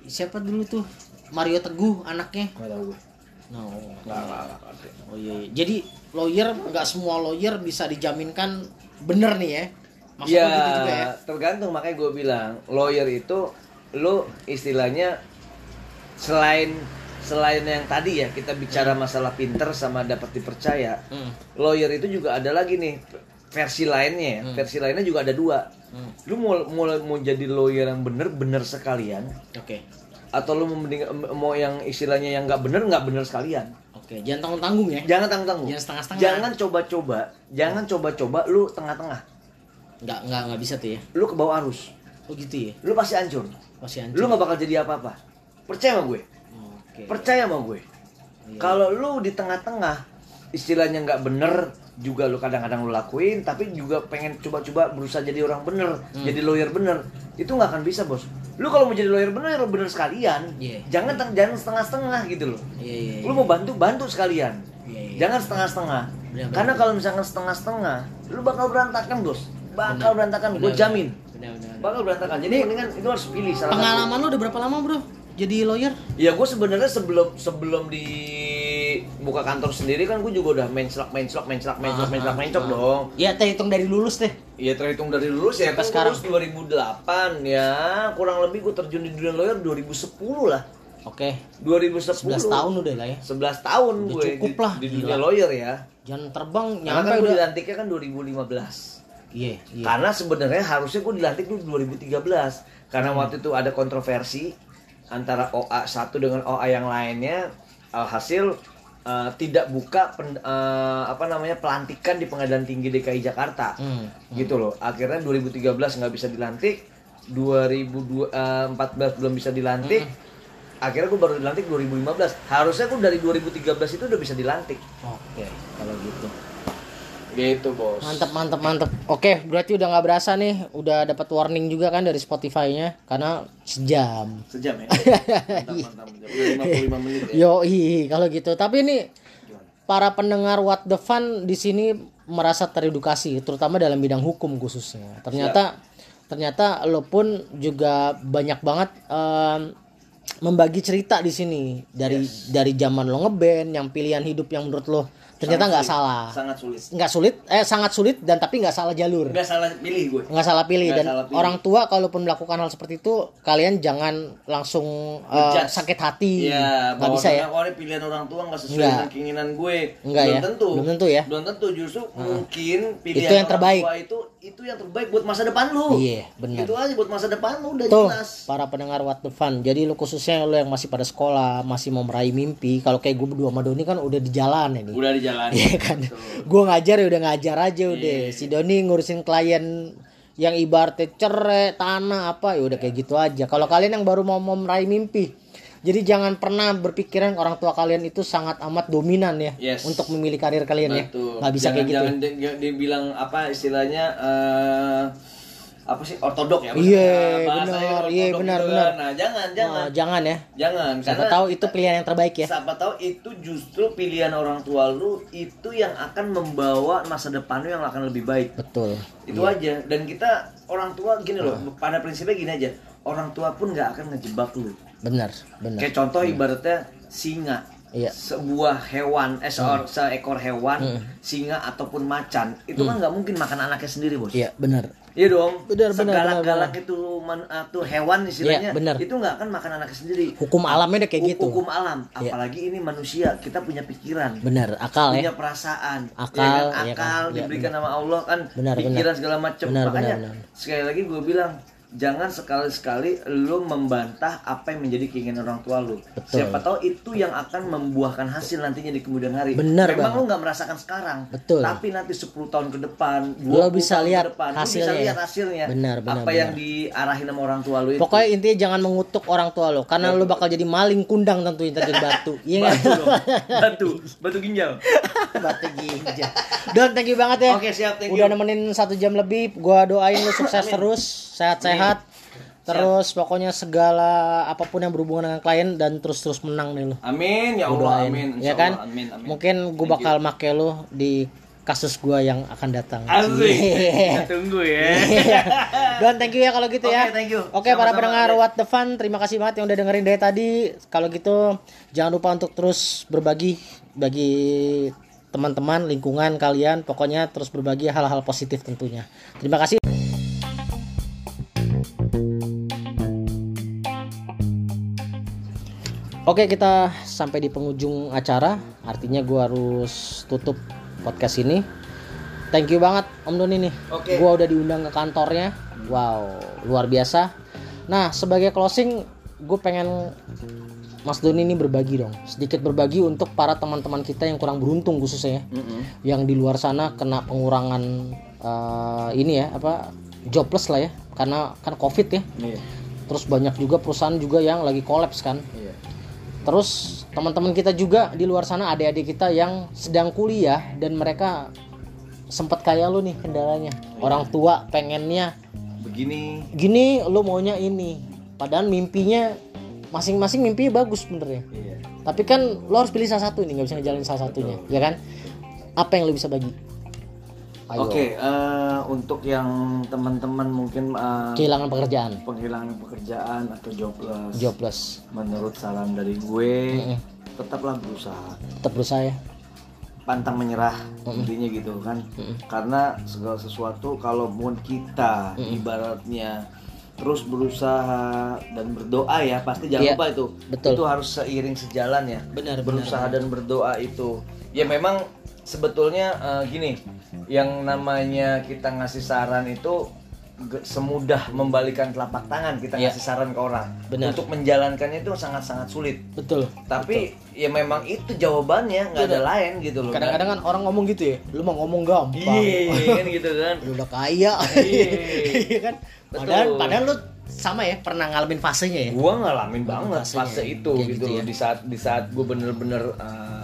Speaker 1: siapa dulu tuh? Mario Teguh anaknya.
Speaker 2: nggak tahu gue
Speaker 1: No.
Speaker 2: nggak nggak.
Speaker 1: Oh iya, iya. Jadi lawyer nggak semua lawyer bisa dijaminkan bener nih ya. Maksud
Speaker 2: ya,
Speaker 1: gitu juga ya?
Speaker 2: tergantung makanya gue bilang lawyer itu lu istilahnya selain selain yang tadi ya kita bicara masalah pinter sama dapat dipercaya
Speaker 1: Hmm.
Speaker 2: lawyer itu juga ada lagi nih versi lainnya ya versi lainnya juga ada dua
Speaker 1: Hmm.
Speaker 2: lu mau mau mau jadi lawyer yang bener bener sekalian
Speaker 1: Oke.
Speaker 2: atau lu mau mending- mau yang istilahnya yang nggak bener nggak bener sekalian
Speaker 1: Oke, jangan tanggung-tanggung ya.
Speaker 2: jangan tanggung tanggung
Speaker 1: Jangan setengah-setengah.
Speaker 2: jangan coba-coba jangan coba-coba lu tengah-tengah
Speaker 1: Nggak nggak nggak bisa tuh ya.
Speaker 2: lu ke bawah arus
Speaker 1: Oh gitu ya.
Speaker 2: lu pasti hancur lu
Speaker 1: hancur.
Speaker 2: nggak bakal jadi apa-apa percaya sama gue
Speaker 1: Oke.
Speaker 2: percaya sama gue
Speaker 1: Iya.
Speaker 2: kalau lu di tengah-tengah istilahnya nggak bener juga lu kadang-kadang lu lakuin tapi juga pengen coba-coba berusaha jadi orang bener
Speaker 1: Hmm.
Speaker 2: jadi lawyer bener itu nggak akan bisa bos lu kalau mau jadi lawyer bener ya bener sekalian
Speaker 1: Iya.
Speaker 2: jangan jangan setengah-setengah gitu loh
Speaker 1: Iya iya. iya.
Speaker 2: lu mau bantu bantu sekalian
Speaker 1: Iya, iya.
Speaker 2: jangan setengah-setengah karena kalau misalkan setengah-setengah lu bakal berantakan bos bakal berantakan gue jamin
Speaker 1: Benar, benar.
Speaker 2: bakal berantakan jadi mendingan itu harus pilih salah satu.
Speaker 1: Pengalaman lu udah berapa lama, Bro? Jadi lawyer?
Speaker 2: Ya gue sebenarnya sebelum sebelum dibuka kantor sendiri kan gue juga udah main slok main slok main slok main slok main slok main slok dong.
Speaker 1: Ya, terhitung dari lulus deh.
Speaker 2: Iya terhitung dari lulus ya kan gue lulus 2008 ya kurang lebih gue terjun di dunia lawyer 2010 lah.
Speaker 1: Oke.
Speaker 2: 2010.
Speaker 1: 11 tahun udah lah ya.
Speaker 2: 11 tahun
Speaker 1: Udah
Speaker 2: gue
Speaker 1: cukup
Speaker 2: di,
Speaker 1: lah,
Speaker 2: di
Speaker 1: gila.
Speaker 2: dunia lawyer ya.
Speaker 1: Jangan terbang
Speaker 2: Karena
Speaker 1: nyampe
Speaker 2: kan gue
Speaker 1: udah.
Speaker 2: dilantiknya kan 2015.
Speaker 1: Iya, iya.
Speaker 2: Karena sebenarnya harusnya gue dilantik dulu 2013 karena
Speaker 1: Hmm.
Speaker 2: waktu itu ada kontroversi antara OA satu dengan OA yang lainnya alhasil eh, tidak buka pen- eh, apa namanya pelantikan di Pengadilan Tinggi DKI Jakarta.
Speaker 1: Hmm.
Speaker 2: Gitu loh. Akhirnya 2013 nggak bisa dilantik, 2014 belum bisa dilantik.
Speaker 1: Hmm.
Speaker 2: Akhirnya gue baru dilantik 2015. Harusnya gue dari 2013 itu udah bisa dilantik.
Speaker 1: Oke, kalau gitu.
Speaker 2: Gitu, Bos.
Speaker 1: Mantep, mantep, mantep. Oke, berarti udah nggak berasa nih. Udah dapat warning juga kan dari Spotify-nya karena sejam.
Speaker 2: Sejam ya. Mantap, mantap, mantap. Udah 55 menit ya.
Speaker 1: Yo, kalau gitu. Tapi ini para pendengar What the Fun di sini merasa teredukasi, terutama dalam bidang hukum khususnya. Ternyata ternyata lo pun juga banyak banget em, membagi cerita di sini dari dari zaman lo ngeband, yang pilihan hidup yang menurut lo ternyata nggak salah,
Speaker 2: Sangat sulit.
Speaker 1: nggak sulit, eh sangat sulit dan tapi nggak salah jalur
Speaker 2: Nggak salah pilih gue.
Speaker 1: nggak salah pilih
Speaker 2: Nggak
Speaker 1: dan
Speaker 2: salah pilih.
Speaker 1: orang tua kalaupun melakukan hal seperti itu kalian jangan langsung uh, sakit hati
Speaker 2: Iya,
Speaker 1: nggak bisa ya
Speaker 2: ini pilihan orang tua nggak sesuai
Speaker 1: Nggak.
Speaker 2: dengan keinginan gue.
Speaker 1: Enggak
Speaker 2: belum
Speaker 1: ya?
Speaker 2: tentu.
Speaker 1: Belum tentu ya?
Speaker 2: Belum tentu justru mungkin pilihan
Speaker 1: Itu yang
Speaker 2: orang
Speaker 1: terbaik.
Speaker 2: tua itu itu yang terbaik buat masa depan lu.
Speaker 1: Iya, benar.
Speaker 2: Itu aja buat masa depan lu udah
Speaker 1: tuh
Speaker 2: jelas.
Speaker 1: para pendengar What the Fun jadi lu khususnya lu yang masih pada sekolah masih mau meraih mimpi kalau kayak gue berdua sama Doni kan udah di jalan ya nih
Speaker 2: Udah di jalan.
Speaker 1: Iya kan gue ngajar ya udah ngajar aja udah si Doni ngurusin klien yang ibaratnya cerai tanah apa ya udah kayak gitu aja kalau kalian yang baru mau mau meraih mimpi jadi jangan pernah berpikiran orang tua kalian itu sangat amat dominan ya
Speaker 2: Yes.
Speaker 1: untuk memilih karir kalian ya
Speaker 2: Betul.
Speaker 1: nggak bisa
Speaker 2: jangan,
Speaker 1: kayak gitu
Speaker 2: Jangan di- di- dibilang apa istilahnya eh apa sih ortodok ya?
Speaker 1: Iya, benar.
Speaker 2: ortodok
Speaker 1: Iya,
Speaker 2: gitu
Speaker 1: benar,
Speaker 2: kan.
Speaker 1: benar.
Speaker 2: Nah, jangan, jangan.
Speaker 1: Oh, jangan ya
Speaker 2: Jangan,
Speaker 1: siapa
Speaker 2: karena
Speaker 1: tahu itu pilihan yang terbaik ya
Speaker 2: Siapa tahu itu justru pilihan orang tua lu itu yang akan membawa masa depan lu yang akan lebih baik.
Speaker 1: betul
Speaker 2: Itu aja. Dan kita orang tua gini loh, pada prinsipnya gini aja. Orang tua pun nggak akan ngejebak lu.
Speaker 1: Benar benar
Speaker 2: Kayak contoh ibaratnya singa.
Speaker 1: Iya.
Speaker 2: Sebuah hewan, eh seor- seekor hewan, singa ataupun macan, itu kan nggak mungkin makan anaknya sendiri, Bos.
Speaker 1: iya benar
Speaker 2: Iya dong.
Speaker 1: Benar, benar,
Speaker 2: Segalak-galak itu man, ah, tuh hewan istilahnya,
Speaker 1: Iya, benar.
Speaker 2: itu nggak akan makan anaknya sendiri.
Speaker 1: hukum alamnya udah kayak gitu
Speaker 2: Hukum alam,
Speaker 1: Iya.
Speaker 2: apalagi ini manusia, kita punya pikiran,
Speaker 1: benar akal
Speaker 2: punya
Speaker 1: ya
Speaker 2: perasaan,
Speaker 1: Akal,
Speaker 2: ya kan?
Speaker 1: iya kan?
Speaker 2: akal
Speaker 1: Iya,
Speaker 2: diberikan sama Allah kan,
Speaker 1: Benar,
Speaker 2: pikiran
Speaker 1: benar.
Speaker 2: segala macam. Makanya
Speaker 1: benar, benar.
Speaker 2: sekali lagi gue bilang, jangan sekali-sekali lu membantah apa yang menjadi keinginan orang tua lu.
Speaker 1: Betul.
Speaker 2: Siapa tahu itu yang akan membuahkan hasil nantinya di kemudian hari.
Speaker 1: Benar
Speaker 2: Memang
Speaker 1: banget.
Speaker 2: lu nggak merasakan sekarang.
Speaker 1: Betul.
Speaker 2: Tapi nanti 10 tahun ke depan, 20
Speaker 1: bisa
Speaker 2: tahun ke
Speaker 1: lihat
Speaker 2: depan, lu
Speaker 1: hasilnya
Speaker 2: bisa
Speaker 1: ya.
Speaker 2: lihat hasilnya.
Speaker 1: Benar, benar,
Speaker 2: Apa
Speaker 1: benar.
Speaker 2: yang diarahin sama orang tua lu itu.
Speaker 1: Pokoknya intinya jangan mengutuk orang tua lo karena lo bakal jadi maling kundang tentunya jadi batu. Iya
Speaker 2: batu. Batu, batu ginjal.
Speaker 1: batu ginjal. Don, thank you banget ya.
Speaker 2: Oke, siap, thank
Speaker 1: Udah
Speaker 2: you.
Speaker 1: nemenin satu jam lebih. Gua doain lu sukses terus, sehat-sehat. Terus pokoknya segala apa pun yang berhubungan dengan klien dan terus-terus menang nih lu.
Speaker 2: Amin ya
Speaker 1: Gua
Speaker 2: Allah, amin.
Speaker 1: Ya kan?
Speaker 2: Allah, Amin, amin.
Speaker 1: Mungkin gue bakal make lu di kasus gua yang akan datang.
Speaker 2: Asik.
Speaker 1: Iya.
Speaker 2: Kita tunggu ya.
Speaker 1: Don, thank you ya kalau gitu ya.
Speaker 2: Oke, thank you.
Speaker 1: Oke, para
Speaker 2: Sama-sama,
Speaker 1: pendengar. What the Fun, terima kasih banget yang udah dengerin dari tadi. Kalau gitu, jangan lupa untuk terus berbagi bagi teman-teman, lingkungan kalian, pokoknya terus berbagi hal-hal positif tentunya. Terima kasih. Oke, kita sampai di penghujung acara. Artinya gua harus tutup podcast ini. Thank you banget Om Doni nih.
Speaker 2: Oke.
Speaker 1: Gua udah diundang ke kantornya. Wow, luar biasa. Nah, sebagai closing, gue pengen Mas Doni ini berbagi dong. Sedikit berbagi untuk para teman-teman kita yang kurang beruntung khususnya ya.
Speaker 2: Mm-mm.
Speaker 1: Yang di luar sana kena pengurangan eh, ini ya, apa jobless lah ya. Karena kan Covid ya.
Speaker 2: Iya.
Speaker 1: Terus banyak juga perusahaan juga yang lagi kolaps kan.
Speaker 2: Iya.
Speaker 1: Terus teman-teman kita juga di luar sana adik-adik kita yang sedang kuliah dan mereka sempat kayak lu nih kendalanya. Orang tua pengennya
Speaker 2: Begini.
Speaker 1: gini, lu maunya ini. Padahal mimpinya masing-masing mimpinya bagus sebenarnya.
Speaker 2: Iya.
Speaker 1: Tapi kan lo harus pilih salah satu nih, nggak bisa ngejalanin salah satunya, ya kan? Apa yang lo bisa bagi?
Speaker 2: Oke, eh, untuk yang teman-teman mungkin eh,
Speaker 1: Kehilangan pekerjaan,
Speaker 2: penghilangan pekerjaan atau jobless,
Speaker 1: jobless,
Speaker 2: menurut saran dari gue, tetaplah berusaha,
Speaker 1: tetap berusaha ya.
Speaker 2: pantang menyerah, intinya gitu kan. Karena segala sesuatu kalau mau kita ibaratnya terus berusaha dan berdoa ya, pasti jangan
Speaker 1: Iya,
Speaker 2: lupa itu.
Speaker 1: betul.
Speaker 2: Itu harus seiring sejalan ya.
Speaker 1: Benar,
Speaker 2: berusaha dan berdoa itu. Ya memang sebetulnya eh, gini, yang namanya kita ngasih saran itu semudah membalikan telapak tangan kita
Speaker 1: Iya.
Speaker 2: ngasih saran ke orang.
Speaker 1: Benar.
Speaker 2: Untuk menjalankannya itu sangat-sangat sulit.
Speaker 1: Betul.
Speaker 2: Tapi ya memang itu jawabannya nggak ada lain gitu loh.
Speaker 1: Kadang-kadang kan orang ngomong gitu ya, lu mau ngomong gampang.
Speaker 2: Iya kan gitu kan.
Speaker 1: Lu udah kaya.
Speaker 2: Iya.
Speaker 1: Iya kan? Padahal padahal lu sama ya pernah ngalamin fasenya ya.
Speaker 2: Gua ngalamin banget
Speaker 1: Fasenya
Speaker 2: fase itu
Speaker 1: kayak
Speaker 2: gitu,
Speaker 1: gitu
Speaker 2: loh
Speaker 1: ya.
Speaker 2: di saat di saat gue bener-bener uh,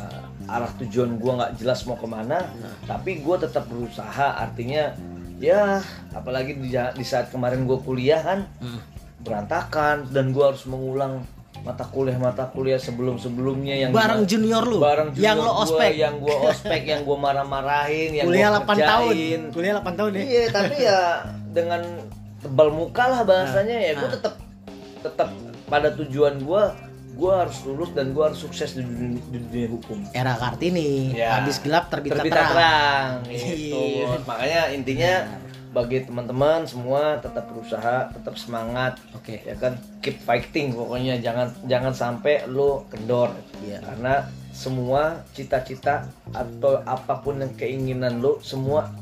Speaker 2: arah tujuan gua nggak jelas mau ke mana,
Speaker 1: Nah.
Speaker 2: tapi gue tetap berusaha. Artinya ya apalagi di, di saat kemarin gue kuliah kan
Speaker 1: Hmm.
Speaker 2: berantakan dan gua harus mengulang mata kuliah mata kuliah sebelum sebelumnya yang
Speaker 1: Bareng junior lu.
Speaker 2: bareng
Speaker 1: yang
Speaker 2: junior
Speaker 1: lo
Speaker 2: gua,
Speaker 1: ospek.
Speaker 2: yang gua ospek yang gua marah-marahin yang
Speaker 1: Kuliah
Speaker 2: gua
Speaker 1: 8 tahun. Kuliah 8 tahun ya.
Speaker 2: Iya, tapi ya dengan tebal muka lah bahasanya ya gue
Speaker 1: Nah.
Speaker 2: tetap tetap pada tujuan gue gue harus lulus dan gue harus sukses di dunia, di dunia hukum.
Speaker 1: Era Kartini,
Speaker 2: Ya.
Speaker 1: habis gelap terbit terang.
Speaker 2: terang, gitu.
Speaker 1: Iya.
Speaker 2: Makanya intinya bagi teman-teman semua tetap berusaha, tetap semangat.
Speaker 1: Oke.
Speaker 2: Ya kan, keep fighting pokoknya jangan jangan sampai lo kendor.
Speaker 1: Iya.
Speaker 2: Karena semua cita-cita atau apa pun yang keinginan lo semua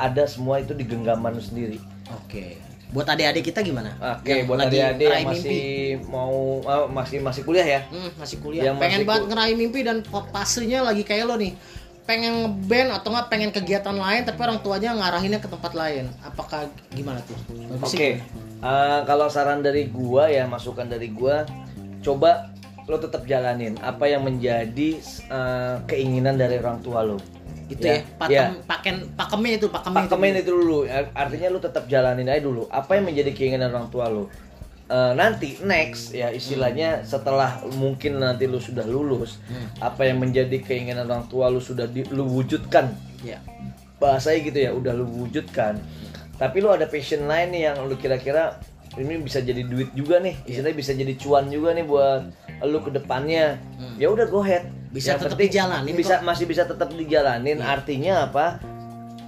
Speaker 2: ada semua itu di genggaman lo sendiri.
Speaker 1: Oke. Buat adik-adik kita gimana?
Speaker 2: Oke,
Speaker 1: Yang
Speaker 2: buat adik-adik yang masih mau ah, masih masih kuliah ya.
Speaker 1: Hmm, masih kuliah.
Speaker 2: Yang
Speaker 1: pengen
Speaker 2: masih
Speaker 1: banget ngeraih mimpi dan pasenya lagi kayak lo nih. Pengen ngeband atau nggak pengen kegiatan lain tapi orang tuanya ngarahinnya ke tempat lain. Apakah gimana tuh?
Speaker 2: Oke,
Speaker 1: sih.
Speaker 2: eh, kalau saran dari gua ya, masukan dari gua, coba lo tetap jalanin apa yang menjadi eh, keinginan dari orang tua lo.
Speaker 1: Itu
Speaker 2: Ya,
Speaker 1: ya, pakem,
Speaker 2: ya.
Speaker 1: paken, pakemnya itu, pakemnya
Speaker 2: Pakemin
Speaker 1: itu.
Speaker 2: itu dulu, Ar- artinya lo tetap jalanin aja dulu. Apa yang menjadi keinginan orang tua lo? Eh, nanti next ya istilahnya setelah mungkin nanti lu sudah lulus, apa yang menjadi keinginan orang tua lu sudah di, lu wujudkan
Speaker 1: Ya.
Speaker 2: bahasanya gitu ya udah lu wujudkan tapi lu ada passion lain nih yang lu kira-kira ini bisa jadi duit juga nih
Speaker 1: Iya.
Speaker 2: istilahnya bisa jadi cuan juga nih buat lu ke depannya ya udah go ahead
Speaker 1: Hmm. Bisa
Speaker 2: Yang
Speaker 1: tetap
Speaker 2: penting
Speaker 1: dijalanin
Speaker 2: bisa
Speaker 1: kok. Iya.
Speaker 2: masih bisa tetap dijalanin artinya apa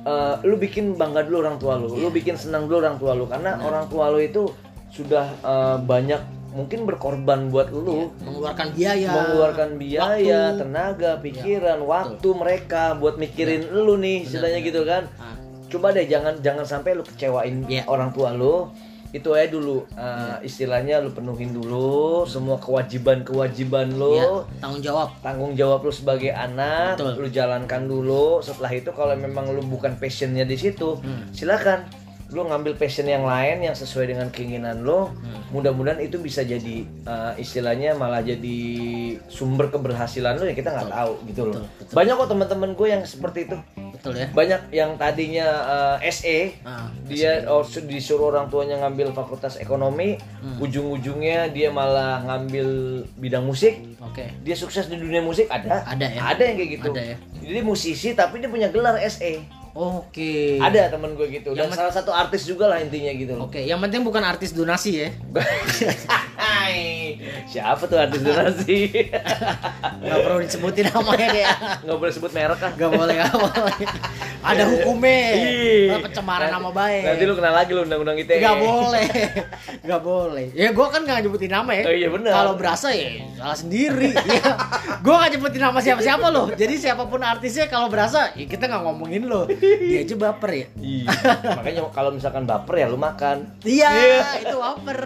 Speaker 2: Eh, lu bikin bangga dulu orang tua lu
Speaker 1: Iya.
Speaker 2: lu bikin senang dulu orang tua lu karena orang tua lu itu sudah eh, banyak mungkin berkorban buat lu
Speaker 1: Mengeluarkan biaya.
Speaker 2: mengeluarkan biaya,
Speaker 1: Iya. waktu.
Speaker 2: tenaga, pikiran, waktu mereka buat mikirin lu nih, istilahnya gitu kan.
Speaker 1: Ah.
Speaker 2: Coba deh jangan jangan sampai lu kecewain
Speaker 1: Iya.
Speaker 2: orang tua lu. Itu aja dulu uh, istilahnya lu penuhin dulu semua kewajiban-kewajiban lu
Speaker 1: Iya, tanggung jawab.
Speaker 2: tanggung jawab lu sebagai anak
Speaker 1: Betul.
Speaker 2: lu jalankan dulu setelah itu kalau memang lu bukan passionnya di situ
Speaker 1: Hmm.
Speaker 2: silakan lu ngambil passion yang lain yang sesuai dengan keinginan lu
Speaker 1: Hmm.
Speaker 2: mudah-mudahan itu bisa jadi uh, istilahnya malah jadi sumber keberhasilan lu ya kita nggak tahu gitu loh
Speaker 1: Betul,
Speaker 2: banyak kok teman-teman gue yang seperti itu
Speaker 1: Betul ya.
Speaker 2: banyak yang tadinya uh, SE
Speaker 1: Ah,
Speaker 2: dia oh, su- disuruh orang tuanya ngambil fakultas ekonomi
Speaker 1: Hmm.
Speaker 2: ujung-ujungnya dia malah ngambil bidang musik
Speaker 1: Oke.
Speaker 2: dia sukses di dunia musik ada
Speaker 1: Ada ya?
Speaker 2: ada yang kayak gitu
Speaker 1: Ada ya?
Speaker 2: jadi musisi tapi dia punya gelar SE
Speaker 1: Oke.
Speaker 2: ada temen gue gitu dan
Speaker 1: Yang
Speaker 2: salah satu artis juga lah intinya gitu loh
Speaker 1: Oke, yang penting bukan artis donasi ya.
Speaker 2: Hai, siapa tuh artis donasi
Speaker 1: Gak perlu disebutin namanya deh.
Speaker 2: nggak boleh sebut merek kan
Speaker 1: Gak boleh, gak boleh. Ada hukumnya.
Speaker 2: Ih.
Speaker 1: Pencemaran nama baik.
Speaker 2: nanti lu kenal lagi lu undang-undang ITE
Speaker 1: Gak boleh, gak boleh. Ya gue kan gak nyebutin nama ya.
Speaker 2: Oh, iya, benar.
Speaker 1: Kalau berasa ya salah sendiri. ya. Gue gak nyebutin nama siapa-siapa loh. Jadi siapa pun artisnya kalau berasa ya kita gak ngomongin lo. Dia aja baper ya.
Speaker 2: Iya. makanya kalau misalkan baper ya lu makan
Speaker 1: Iya, itu baper.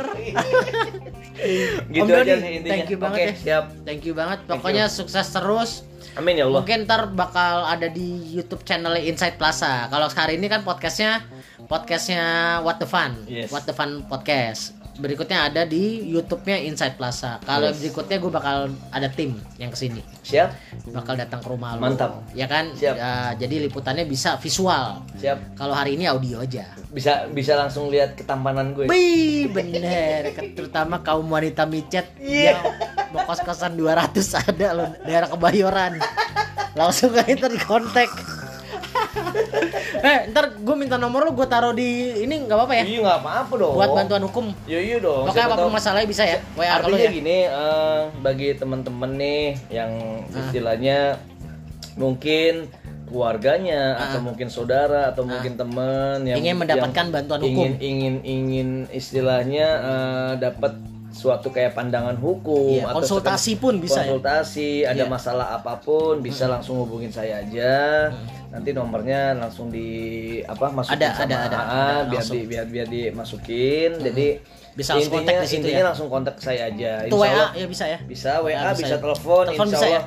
Speaker 2: gitu
Speaker 1: Om
Speaker 2: aja sih intinya
Speaker 1: thank you banget ya.
Speaker 2: siap
Speaker 1: Thank you banget. Pokoknya sukses terus.
Speaker 2: amin ya Allah
Speaker 1: Mungkin ntar bakal ada di YouTube channel Inside Plaza. Kalau hari ini kan podcastnya podcastnya What the Fun,
Speaker 2: Yes.
Speaker 1: What the Fun podcast. Berikutnya ada di YouTube-nya Inside Plaza. Kalau
Speaker 2: Yes.
Speaker 1: berikutnya gue bakal ada tim yang ke sini,
Speaker 2: siap
Speaker 1: bakal datang ke rumah lo.
Speaker 2: Mantap.
Speaker 1: Ya kan?
Speaker 2: Siap.
Speaker 1: Ya, jadi liputannya bisa visual.
Speaker 2: siap
Speaker 1: Kalau hari ini audio aja.
Speaker 2: bisa bisa langsung lihat ketampanan gue
Speaker 1: Wih, bener. Terutama kaum wanita micet
Speaker 2: Iya.
Speaker 1: yang mau kos-kosan 200 ada loh daerah Kebayoran. Langsung aja ntar di kontak. eh, ntar gue minta nomor lu gue taruh di ini nggak apa-apa ya?
Speaker 2: iya nggak apa-apa dong
Speaker 1: Buat bantuan hukum.
Speaker 2: iya iya dong
Speaker 1: Pokoknya
Speaker 2: apa
Speaker 1: pun
Speaker 2: tahu-
Speaker 1: masalahnya bisa ya. WA kalau
Speaker 2: artinya
Speaker 1: ya.
Speaker 2: gini eh, bagi teman-teman nih yang
Speaker 1: Ah.
Speaker 2: istilahnya mungkin keluarganya atau mungkin saudara atau mungkin teman yang.
Speaker 1: Ingin mendapatkan
Speaker 2: yang
Speaker 1: bantuan
Speaker 2: ingin
Speaker 1: hukum.
Speaker 2: ingin ingin istilahnya eh, dapat suatu kayak pandangan hukum
Speaker 1: Iya,
Speaker 2: atau
Speaker 1: konsultasi
Speaker 2: sekedar-
Speaker 1: pun bisa ya?
Speaker 2: konsultasi ada
Speaker 1: Iya.
Speaker 2: masalah apa pun bisa
Speaker 1: Hmm.
Speaker 2: langsung hubungin saya aja nanti nomornya langsung di apa masukin
Speaker 1: Ada,
Speaker 2: sama
Speaker 1: ada, ada,
Speaker 2: AA,
Speaker 1: ada,
Speaker 2: biar
Speaker 1: langsung.
Speaker 2: di, biar biar dimasukin jadi
Speaker 1: Bisa langsung
Speaker 2: intinya
Speaker 1: kontak di situ
Speaker 2: intinya
Speaker 1: ya?
Speaker 2: langsung kontak saya aja
Speaker 1: Itu WA
Speaker 2: Allah
Speaker 1: ya bisa ya.
Speaker 2: bisa WA
Speaker 1: Nah,
Speaker 2: bisa,
Speaker 1: bisa ya.
Speaker 2: telepon,
Speaker 1: Telepon
Speaker 2: insya
Speaker 1: bisa ya?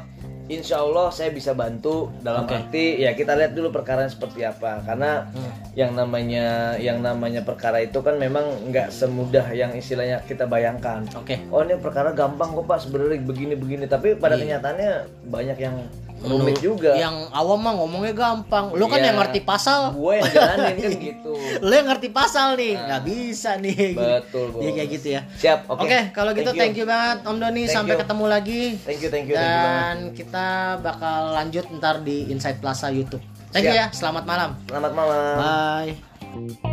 Speaker 2: Insya Allah saya bisa bantu dalam
Speaker 1: Oke.
Speaker 2: arti ya kita lihat dulu perkara seperti apa karena
Speaker 1: Hmm.
Speaker 2: yang namanya yang namanya perkara itu kan memang nggak semudah yang istilahnya kita bayangkan
Speaker 1: Oke.
Speaker 2: oh ini perkara gampang kok pak sebenarnya begini begini tapi pada
Speaker 1: Iya.
Speaker 2: kenyataannya banyak yang rumit juga
Speaker 1: Yang awam mah ngomongnya gampang. Lu kan
Speaker 2: Iya.
Speaker 1: yang ngerti pasal.
Speaker 2: gue yang jalanin kan gitu
Speaker 1: Lu yang ngerti pasal nih, nggak bisa nih.
Speaker 2: betul bos
Speaker 1: Iya kayak gitu ya.
Speaker 2: siap
Speaker 1: Oke,
Speaker 2: oke
Speaker 1: kalau gitu thank you. banget Om Doni
Speaker 2: Thank
Speaker 1: sampai
Speaker 2: you.
Speaker 1: ketemu lagi.
Speaker 2: thank you thank you thank you.
Speaker 1: Dan kita bakal lanjut ntar di Inside Plaza YouTube. Thank you
Speaker 2: Siap.
Speaker 1: ya. Selamat malam.
Speaker 2: selamat malam
Speaker 1: Bye.